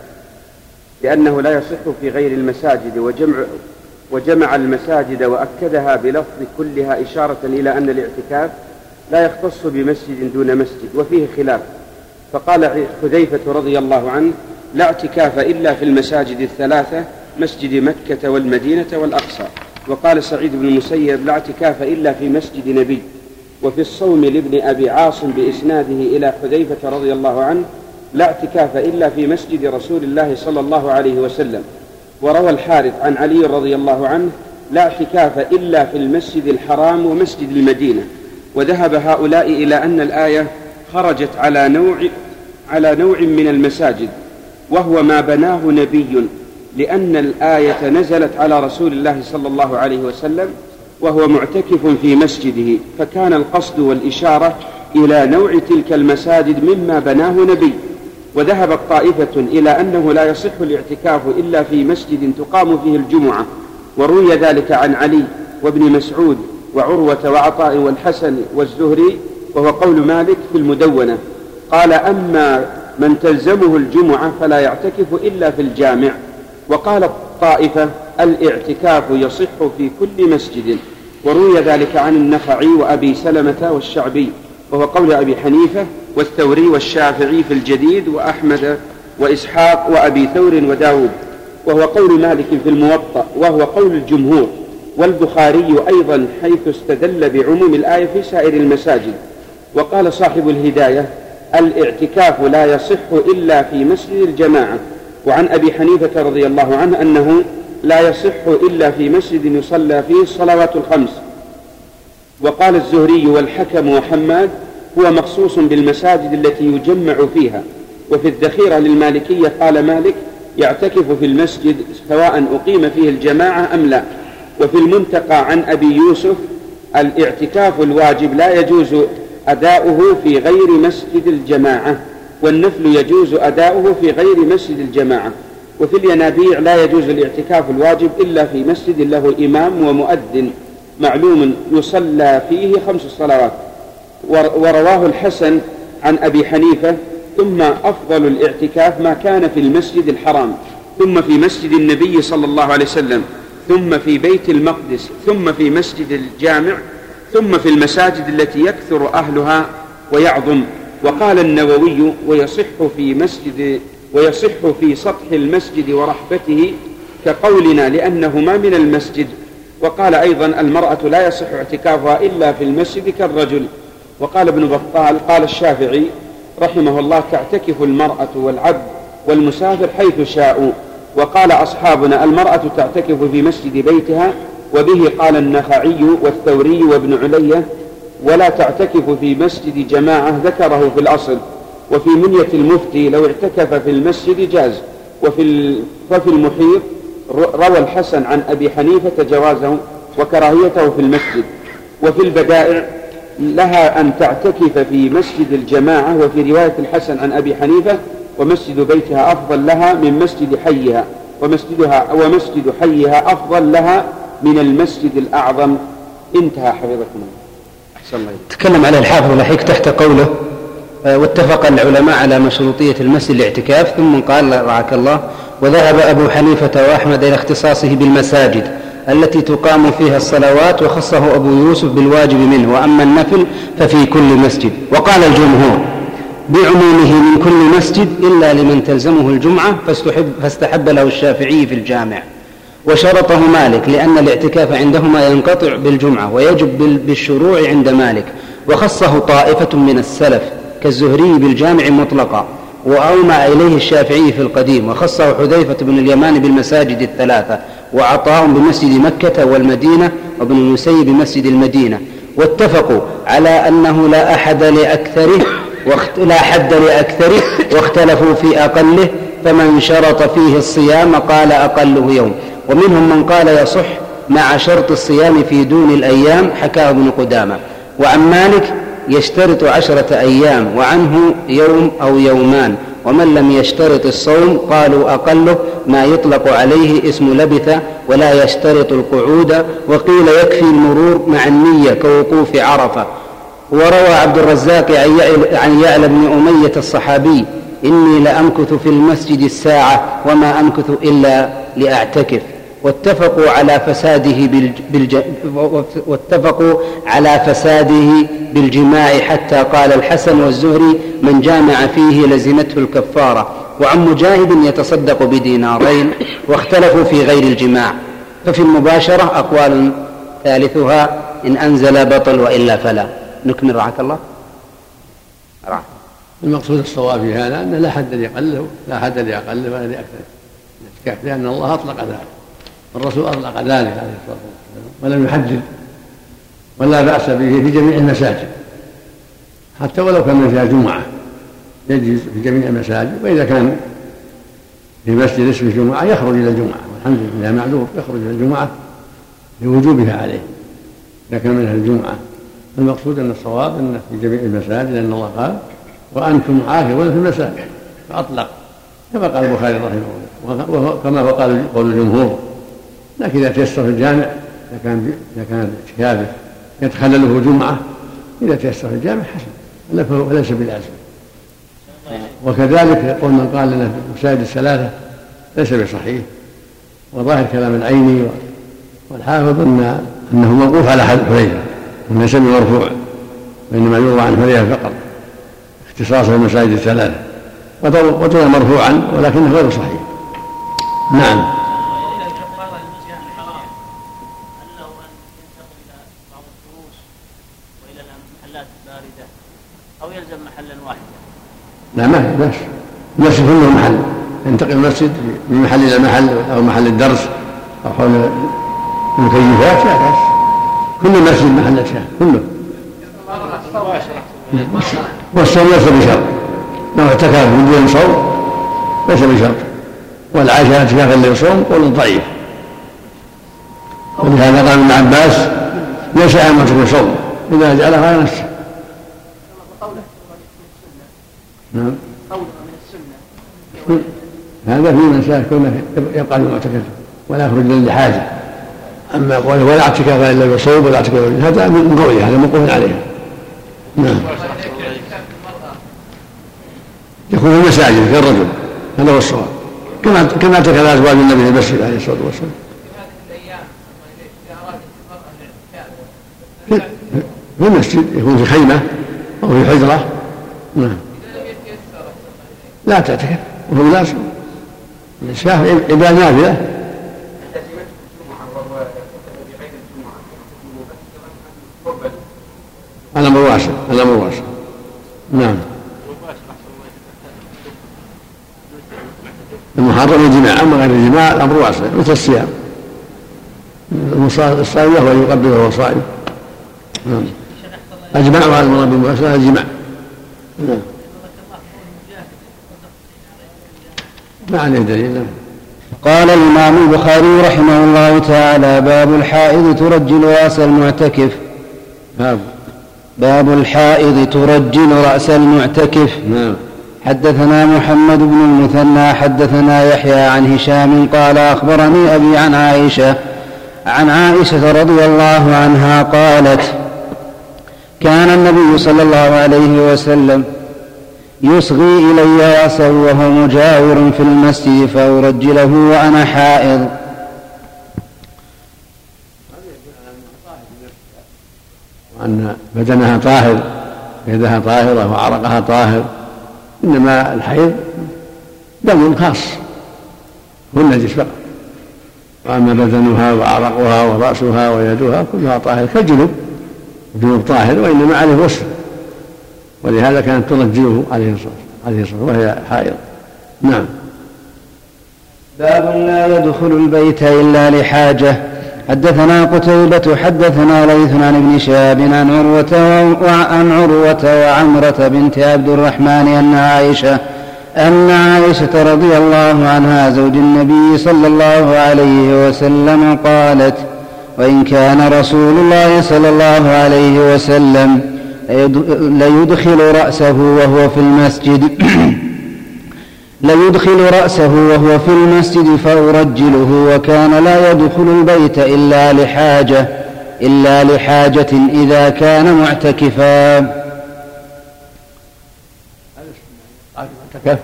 لأنه لا يصح في غير المساجد وجمع وجمع المساجد وأكدها بلفظ كلها إشارة إلى أن الاعتكاف لا يختص بمسجد دون مسجد وفيه خلاف. فقال حذيفة رضي الله عنه لا اعتكاف إلا في المساجد الثلاثة مسجد مكة والمدينة والأقصى. وقال سعيد بن المسيب لا اعتكاف إلا في مسجد نبي. وفي الصوم لابن أبي عاصم بإسناده إلى حذيفة رضي الله عنه لا اعتكاف إلا في مسجد رسول الله صلى الله عليه وسلم. وروى الحارث عن علي رضي الله عنه لا اعتكاف إلا في المسجد الحرام ومسجد المدينة. وذهب هؤلاء إلى أن الآية خرجت على نوع على نوع من المساجد وهو ما بناه نبي لأن الآية نزلت على رسول الله صلى الله عليه وسلم وهو معتكف في مسجده. فكان القصد والإشارة إلى نوع تلك المساجد مما بناه نبي. وذهبت طائفة إلى أنه لا يصح الاعتكاف إلا في مسجد تقام فيه الجمعة وروي ذلك عن علي وابن مسعود وعروة وعطاء والحسن والزهري وهو قول مالك في المدونة. قال أما من تلزمه الجمعة فلا يعتكف إلا في الجامع. وقالت طائفة الاعتكاف يصح في كل مسجد. وروي ذلك عن النخعي وأبي سلمة والشعبي. وهو قول أبي حنيفة والثوري والشافعي في الجديد وأحمد وإسحاق وأبي ثور وداود. وهو قول مالك في الموطأ وهو قول الجمهور والبخاري أيضا حيث استدل بعموم الآية في سائر المساجد. وقال صاحب الهداية الإعتكاف لا يصح إلا في مسجد الجماعة. وعن أبي حنيفة رضي الله عنه أنه لا يصح إلا في مسجد يصلى فيه الصلوات الخمس. وقال الزهري والحكم وحماد هو مخصوص بالمساجد التي يجمع فيها وفي الذخيرة للمالكية قال مالك يعتكف في المسجد سواء أقيم فيه الجماعة أم لا. وفي المنتقى عن أبي يوسف الاعتكاف الواجب لا يجوز أداؤه في غير مسجد الجماعة والنفل يجوز أداؤه في غير مسجد الجماعة. وفي الينابيع لا يجوز الاعتكاف الواجب إلا في مسجد له إمام ومؤذن. معلوم يصلى فيه خمس صلوات. ورواه الحسن عن أبي حنيفة ثم أفضل الاعتكاف ما كان في المسجد الحرام ثم في مسجد النبي صلى الله عليه وسلم ثم في بيت المقدس ثم في مسجد الجامع ثم في المساجد التي يكثر أهلها ويعظم. وقال النووي ويصح في مسجد ويصح في سطح المسجد ورحبته كقولنا لأنه ما من المسجد. وقال أيضا المرأة لا يصح اعتكافها إلا في المسجد كالرجل. وقال ابن بطال قال الشافعي رحمه الله تعتكف المرأة والعبد والمسافر حيث شاءوا. وقال أصحابنا المرأة تعتكف في مسجد بيتها وبه قال النخعي والثوري وابن علية ولا تعتكف في مسجد جماعة ذكره في الأصل. وفي منية المفتي لو اعتكف في المسجد جاز وفي وفي المحيط روى الحسن عن أبي حنيفة جوازه وكراهيته في المسجد وفي البدائع لها أن تعتكف في مسجد الجماعة وفي رواية الحسن عن أبي حنيفة ومسجد بيتها أفضل لها من مسجد حيها ومسجدها ومسجد حيها أفضل لها من المسجد الأعظم. انتهى حفظكم الله. تكلم على الحافظ الحيك تحت قوله آه، واتفق العلماء على مشروطية المسجد الاعتكاف ثم قال رعاك الله. وذهب أبو حنيفة وأحمد إلى اختصاصه بالمساجد التي تقام فيها الصلوات وخصه أبو يوسف بالواجب منه. وأما النفل ففي كل مسجد. وقال الجمهور بعمومه من كل مسجد إلا لمن تلزمه الجمعة فاستحب, فاستحب له الشافعي في الجامع. وشرطه مالك لأن الاعتكاف عندهما ينقطع بالجمعة ويجب بالشروع عند مالك. وخصه طائفة من السلف كالزهري بالجامع مطلقا. وأومى إليه الشافعي في القديم وخصه حذيفة بن اليمان بالمساجد الثلاثة وعطاء بمسجد مكة والمدينة وابن المسيب بمسجد المدينة. واتفقوا على أنه لا أحد لأكثره لا حد لأكثره واختلفوا في أقله فمن شرط فيه الصيام قال أقله يوم. ومنهم من قال يصح مع شرط الصيام في دون الأيام حكاه ابن قدامة. وعن مالك يشترط عشرة أيام وعنه يوم أو يومان ومن لم يشترط الصوم قالوا أقله ما يطلق عليه اسم لبث ولا يشترط القعود وقيل يكفي المرور مع النية كوقوف عرفة. وروى عبد الرزاق عن يعلى بن أمية الصحابي إني لأمكث في المسجد الساعة وما أمكث إلا لأعتكف. واتفقوا على فساده بالج... واتفقوا على فساده بالجماع حتى قال الحسن والزهري من جامع فيه لزمته الكفارة. وعن مجاهد يتصدق بدينارين واختلفوا في غير الجماع. ففي المباشرة أقوال ثالثها إن أنزل بطل وإلا فلا. نكمل رعاك الله. رعاك. المقصود الصواب في هذا أن لا حد لأقله لا حد لأقله ولا لأكثر لأن الله أطلق ذلك. الرسول أطلق ذلك عليه الصلاة والسلام. ولم يحدد ولا بأس به في جميع المساجد. حتى ولو كان فيها جمعة يجلس في جميع المساجد وإذا كان في مسجد اسمه جمعة يخرج إلى الجمعة. والحمد لله معذور يخرج إلى الجمعة لوجوبها عليه. إذا كان منها الجمعة. المقصود أن الصواب أن في جميع المساجد لأن الله قال وأنتم عاكفون في المساجد. فأطلق كما قال البخاري رحمه الله وكما قال قول الجمهور لكن إذا تيسر في الجامع إذا كان إذا كان اعتكافه يتخلله جمعة إذا تيسر في الجامع حسن وليس بلازم. وكذلك قول من قال لنا في المساجد الثلاثة ليس بصحيح. وظاهر كلام العيني والحافظ أن أنه موقوف على حذيفة وليس بمرفوع وإنما يروى عن حذيفة فقط اختصاصه المساجد الثلاثة. وطوى مرفوعا ولكنه غير صحيح. نعم. لا ما في بأس المسجد كله محل ينتقل المسجد من محل إلى محل أو محل الدرس أو حول المكيفات لا بأس كل مسجد محل أشياء كله. والصوم ليس بشرط. لو اعتكف من دون صوم ليس بشرط. والعاشر اعتكافا للصوم قول ضعيف. ولهذا قال ابن عباس ليس على صوم. إذا جعلها على نفسه. نعم. من السنة. هذا في من شاء كونه يبقى المعتكف ولا يخرج الا لحاجه أما قوله ولا اعتكاف إلا بصوم ولا اعتكاف هذا من قوله هذا موقوف عليها نعم. يكون في المساجد كالرجل هذا هو الصواب. كما كما اعتكف ازواج النبي في المسجد عليه الصلاة والسلام. في المسجد يكون في خيمة أو في حجرة. نعم. لا تعتكف وهو لازم الشاف عبادة نافلة. الأمر واسع الأمر واسع. نعم. المحرم الجماع أما غير الجماع الأمر واسع مثل الصيام. الصائم له أن يقبل وهو صائم. نعم. أجمع وهذا المراد بالمواساة الجماع. نعم. ما عليه دليل. قال الإمام البخاري رحمه الله تعالى باب الحائض ترجل رأس المعتكف. باب. باب الحائض ترجل رأس المعتكف. نعم. حدثنا محمد بن المثنى حدثنا يحيى عن هشام قال أخبرني أبي عن عائشة عن عائشة رضي الله عنها قالت كان النبي صلى الله عليه وسلم يصغي إلي رأسه وهو مجاور في المسجد فأرجله وأنا حائض. أن بدنها طاهر يدها طاهرة وعرقها طاهر إنما الحيض دم خاص هو النجس فقط وأما بدنها وعرقها ورأسها ويدها كلها طاهر كالجنوب الجنوب طاهر وإنما عليه غسل ولهذا كانت ترجله عليه الصلاة عليه الصلاة وهي حائض. نعم. باب لا يدخل البيت إلا لحاجة. حدثنا قتيبة حدثنا ليث عن ابن شهاب عن عروة وعن عروة وعمرة بنت عبد الرحمن أن عائشة أن عائشة رضي الله عنها زوج النبي صلى الله عليه وسلم قالت وإن كان رسول الله صلى الله عليه وسلم ليدخل رأسه وهو في المسجد. ليدخل رأسه وهو في المسجد فأرجله وكان لا يدخل البيت إلا لحاجة إلا لحاجة إذا كان معتكفا. معتكف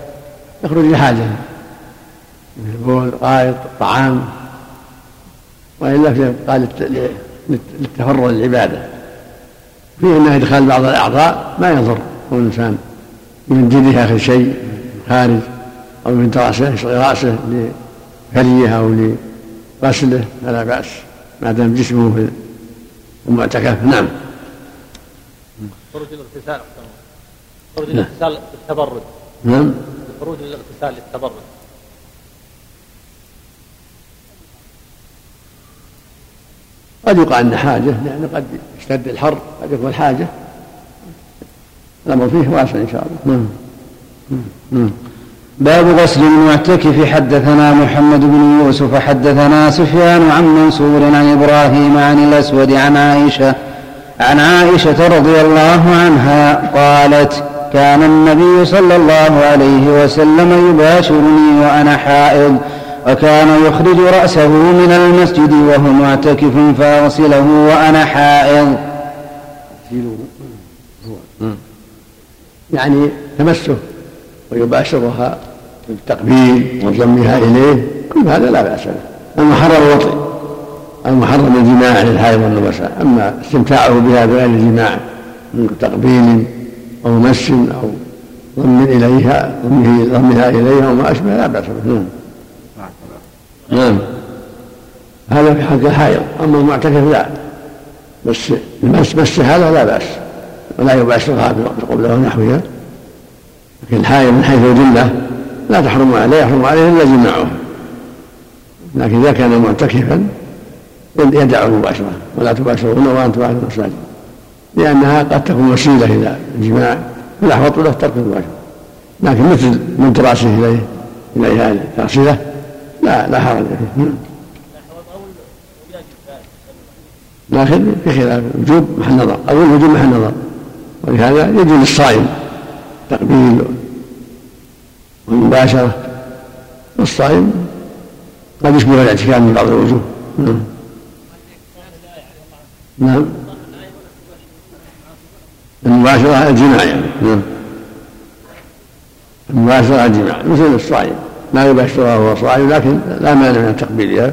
يخرج لحاجة. مثل البول قائط طعام وإلا قال للتفرغ للعبادة فيه أنه إدخال بعض الأعضاء ما يضر الإنسان من جلده آخر شيء خارج أو من رأسه رأسه لفريه أو لغسله فلا بأس ما دام جسمه في المعتكف. نعم. خروج الاغتسال خروج الاغتسال للتبرد. نعم. خروج الاغتسال للتبرد. قد يقع أن حاجة لأن قد يشتد الحر قد يكون حاجة الأمر فيه واسع إن شاء الله. نعم. نعم. باب غسل المعتكف حدثنا محمد بن يوسف حدثنا سفيان عن منصور عن إبراهيم عن الأسود عن عائشة عن عائشة رضي الله عنها قالت كان النبي صلى الله عليه وسلم يباشرني وأنا حائض. وكان يخرج رأسه من المسجد وهو معتكف فاغسله وأنا حائض. يعني تمسه ويباشرها بالتقبيل وضمها إليه. كل هذا لا بأس به. المحرم الوطي المحرم الجماع للحائض والنبساء أما استمتاعه بها بغير الجماع من تقبيل أو مس أو ضم إليها ضمه ضمها إليها وما أشبه لا بأس به. نعم. هذا في حق الحائض أما المعتكف لا. بس مس هذا لا بأس. ولا يباشرها بقبله ونحوها لكن الحائض من حيث الجمله لا تحرم عليه يحرم عليه إلا جماعة. لكن إذا كان معتكفا يدع المباشرة ولا تباشرون وأنتم أهل المساجد. لأنها قد تكون وسيلة إلى الجماع فالاحوط له ترك المباشرة. لكن مثل مد راسه إليه إليها تغسله لا لا حرج. فيه لكن في خلاف الوجوب محل نظر. أو الوجوب محل نظر. ولهذا يجوز للصائم تقبيل والمباشرة. والصائم قد يشبه الاعتكاف من بعض الوجوه. نعم. نعم. المباشرة الجماع يعني. نعم. المباشرة الجماع مثل الصائم. لا يباشرها وهو صائم لكن لا مانع من تقبيلها.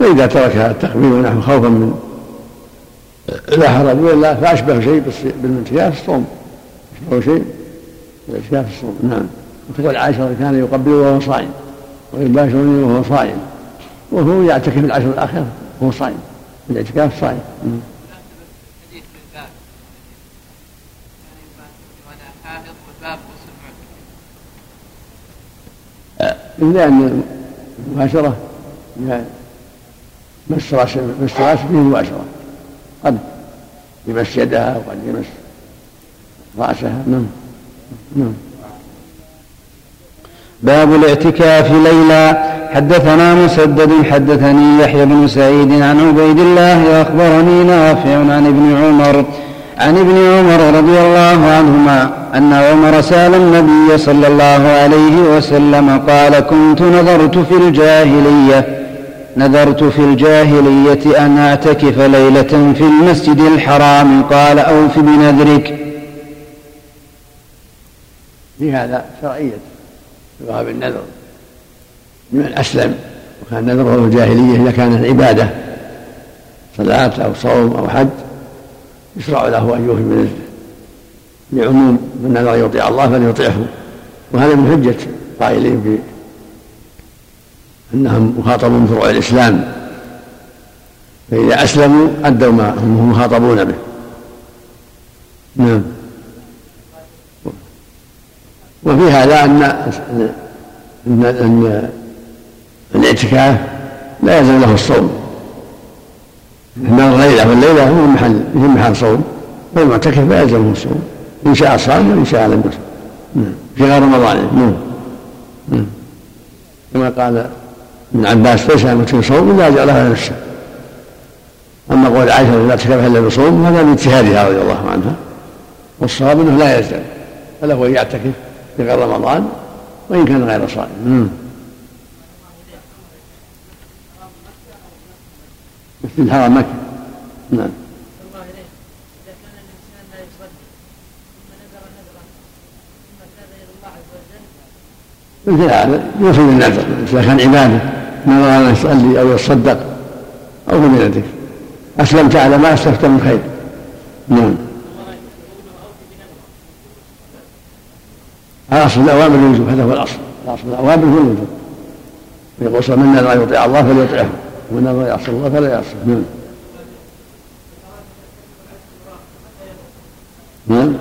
فإذا تركها التقبيل ونحو خوفا من لا حرج وإلا فأشبه شيء بالانتكاس الصوم. أشبه شيء بالاعتكاف الصوم. نعم. وتقول عائشة كان يقبل وهو صائم ويباشرني وهو صائم وهو يعتكف العشر الآخرة وهو صائم الاعتكاف صائم لأن المباشرة مس راس مس رأس فيه مباشرة. قد يمس يدها وقد يمس رأسها. نعم. نعم. باب الاعتكاف ليلا حدثنا مسدد حدثني يحيى بن سعيد عن عبيد الله اخبرني نافع عن ابن عمر. عن ابن عمر رضي الله عنهما أن عمر سأل النبي صلى الله عليه وسلم قال كنت نظرت في الجاهلية. نذرت في الجاهلية أن أعتكف ليلة في المسجد الحرام. قال اوف بنذرك في هذا شرعيه باب النذر. من أسلم وكان نذره الجاهلية إذا كانت عبادة صلاة أو صوم أو حج. يشرع له أن يوفي بنذره لعموم من نذر يطيع الله فليطيعه وهذا من حجة قائلين أنهم مخاطبون بفروع الإسلام. فإذا أسلموا أدوا ما هم مخاطبون به. نعم. وفي هذا أن أن أن الاعتكاف لا يلزم له الصوم. إن الليلة والليلة هو محل هي محل صوم. والمعتكف لا يلزمه الصوم. إن شاء صام وإن شاء لم يصم. نعم. في غير رمضان. نعم. نعم. كما قال ابن عباس ليس المتم صوم إلا جعلها نفسه. أما قول عائشة لا اعتكف إلا بصوم هذا من اجتهادها رضي الله عنها. والصواب أنه لا يلزم. فله أن يعتكف في غير رمضان وإن كان غير صائم. مثل الحرم مكة نعم. مثل هذا يوفي بالنذر إذا كان عبادة نظر أن يصلي أو يتصدق أو بنذرك أسلمت على ما أسلفت من خير. نعم. الاصل الأوامر الوجوب هذا هو الأصل. الأصل الأوامر هو الوجوب يقول من نذر يطيع الله فليطيعه ومن نذر يعصي الله فلا يعصي نعم. نعم.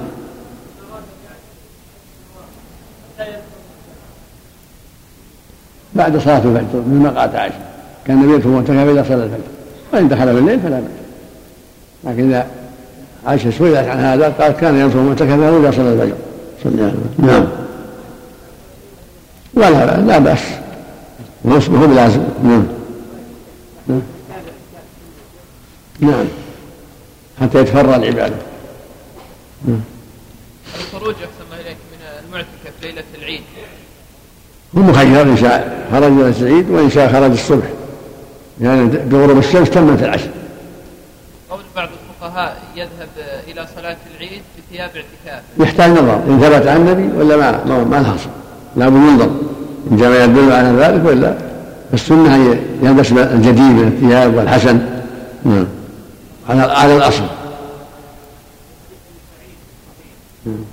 بعد صلاة الفجر ما قالت عائشة. كان النبي يدخل معتكفا إذا صلى الفجر. وإن دخل في الليل فلا بأس. لكن إذا عائشة سئلت عن هذا قالت كان يدخل معتكفا إذا صلى الفجر. نعم. ولا لا بأس هو بلازم نعم. نعم. نعم. حتى يتفرى العبادة. نعم. الخروج أحسن الله إليك من المعتكف ليلة العيد. هو مخير إن شاء خرج إلى العيد وإن شاء خرج الصبح. يعني بغروب الشمس تمت العشر. قول بعض الفقهاء يذهب إلى صلاة العيد بثياب اعتكاف. يحتاج نظر. إن ثبت عن النبي ولا ما ما, ما الحصر لابد ينظر إن جاء يدل على ذلك ولا السنة ان يلبس الجديد من الثياب والحسن. نعم. على على الأصل. نعم.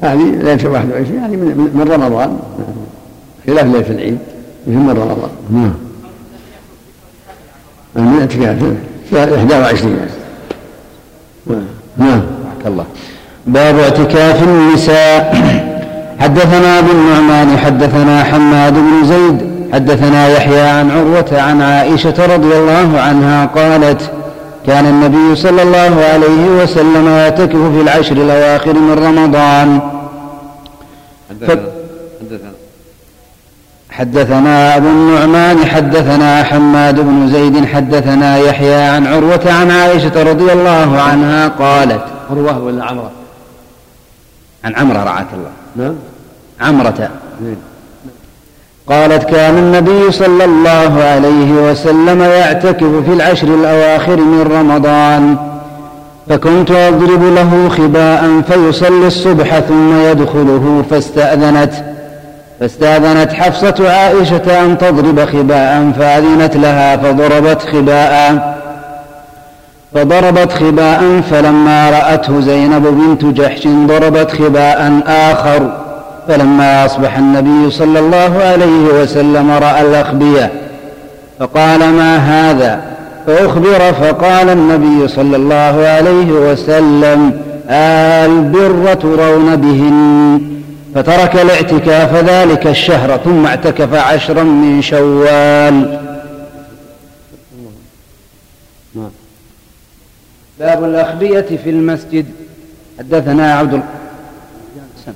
هذه ليلة 21 يعني من, من رمضان. خلاف ليلة العيد من رمضان. نعم. من اعتكاف 21 نعم. الله. باب اعتكاف النساء. حدثنا ابو النعمان حدثنا حماد بن زيد حدثنا يحيى عن عروة عن عائشة رضي الله عنها قالت كان النبي صلى الله عليه وسلم يعتكف في العشر الأواخر من رمضان. حدثنا حدثنا. حدثنا أبو النعمان حدثنا حماد بن زيد حدثنا يحيى عن عروة عن عائشة رضي الله عنها قالت عروة ولا عمرة؟ عن عمرة رعاك الله. نعم. عمرة. نعم. قالت كان النبي صلى الله عليه وسلم يعتكف في العشر الأواخر من رمضان فكنت أضرب له خباء فيصلي الصبح ثم يدخله فاستأذنت فاستأذنت حفصة عائشة أن تضرب خباء فأذنت لها فضربت خباء فضربت خباء فلما رأته زينب بنت جحش ضربت خباء آخر فلما أصبح النبي صلى الله عليه وسلم رأى الأخبية فقال ما هذا؟ فأخبر فقال النبي صلى الله عليه وسلم البر ترون بهن. فترك الاعتكاف ذلك الشهر ثم اعتكف عشرا من شوال. باب الأخبية في المسجد. حدثنا عبد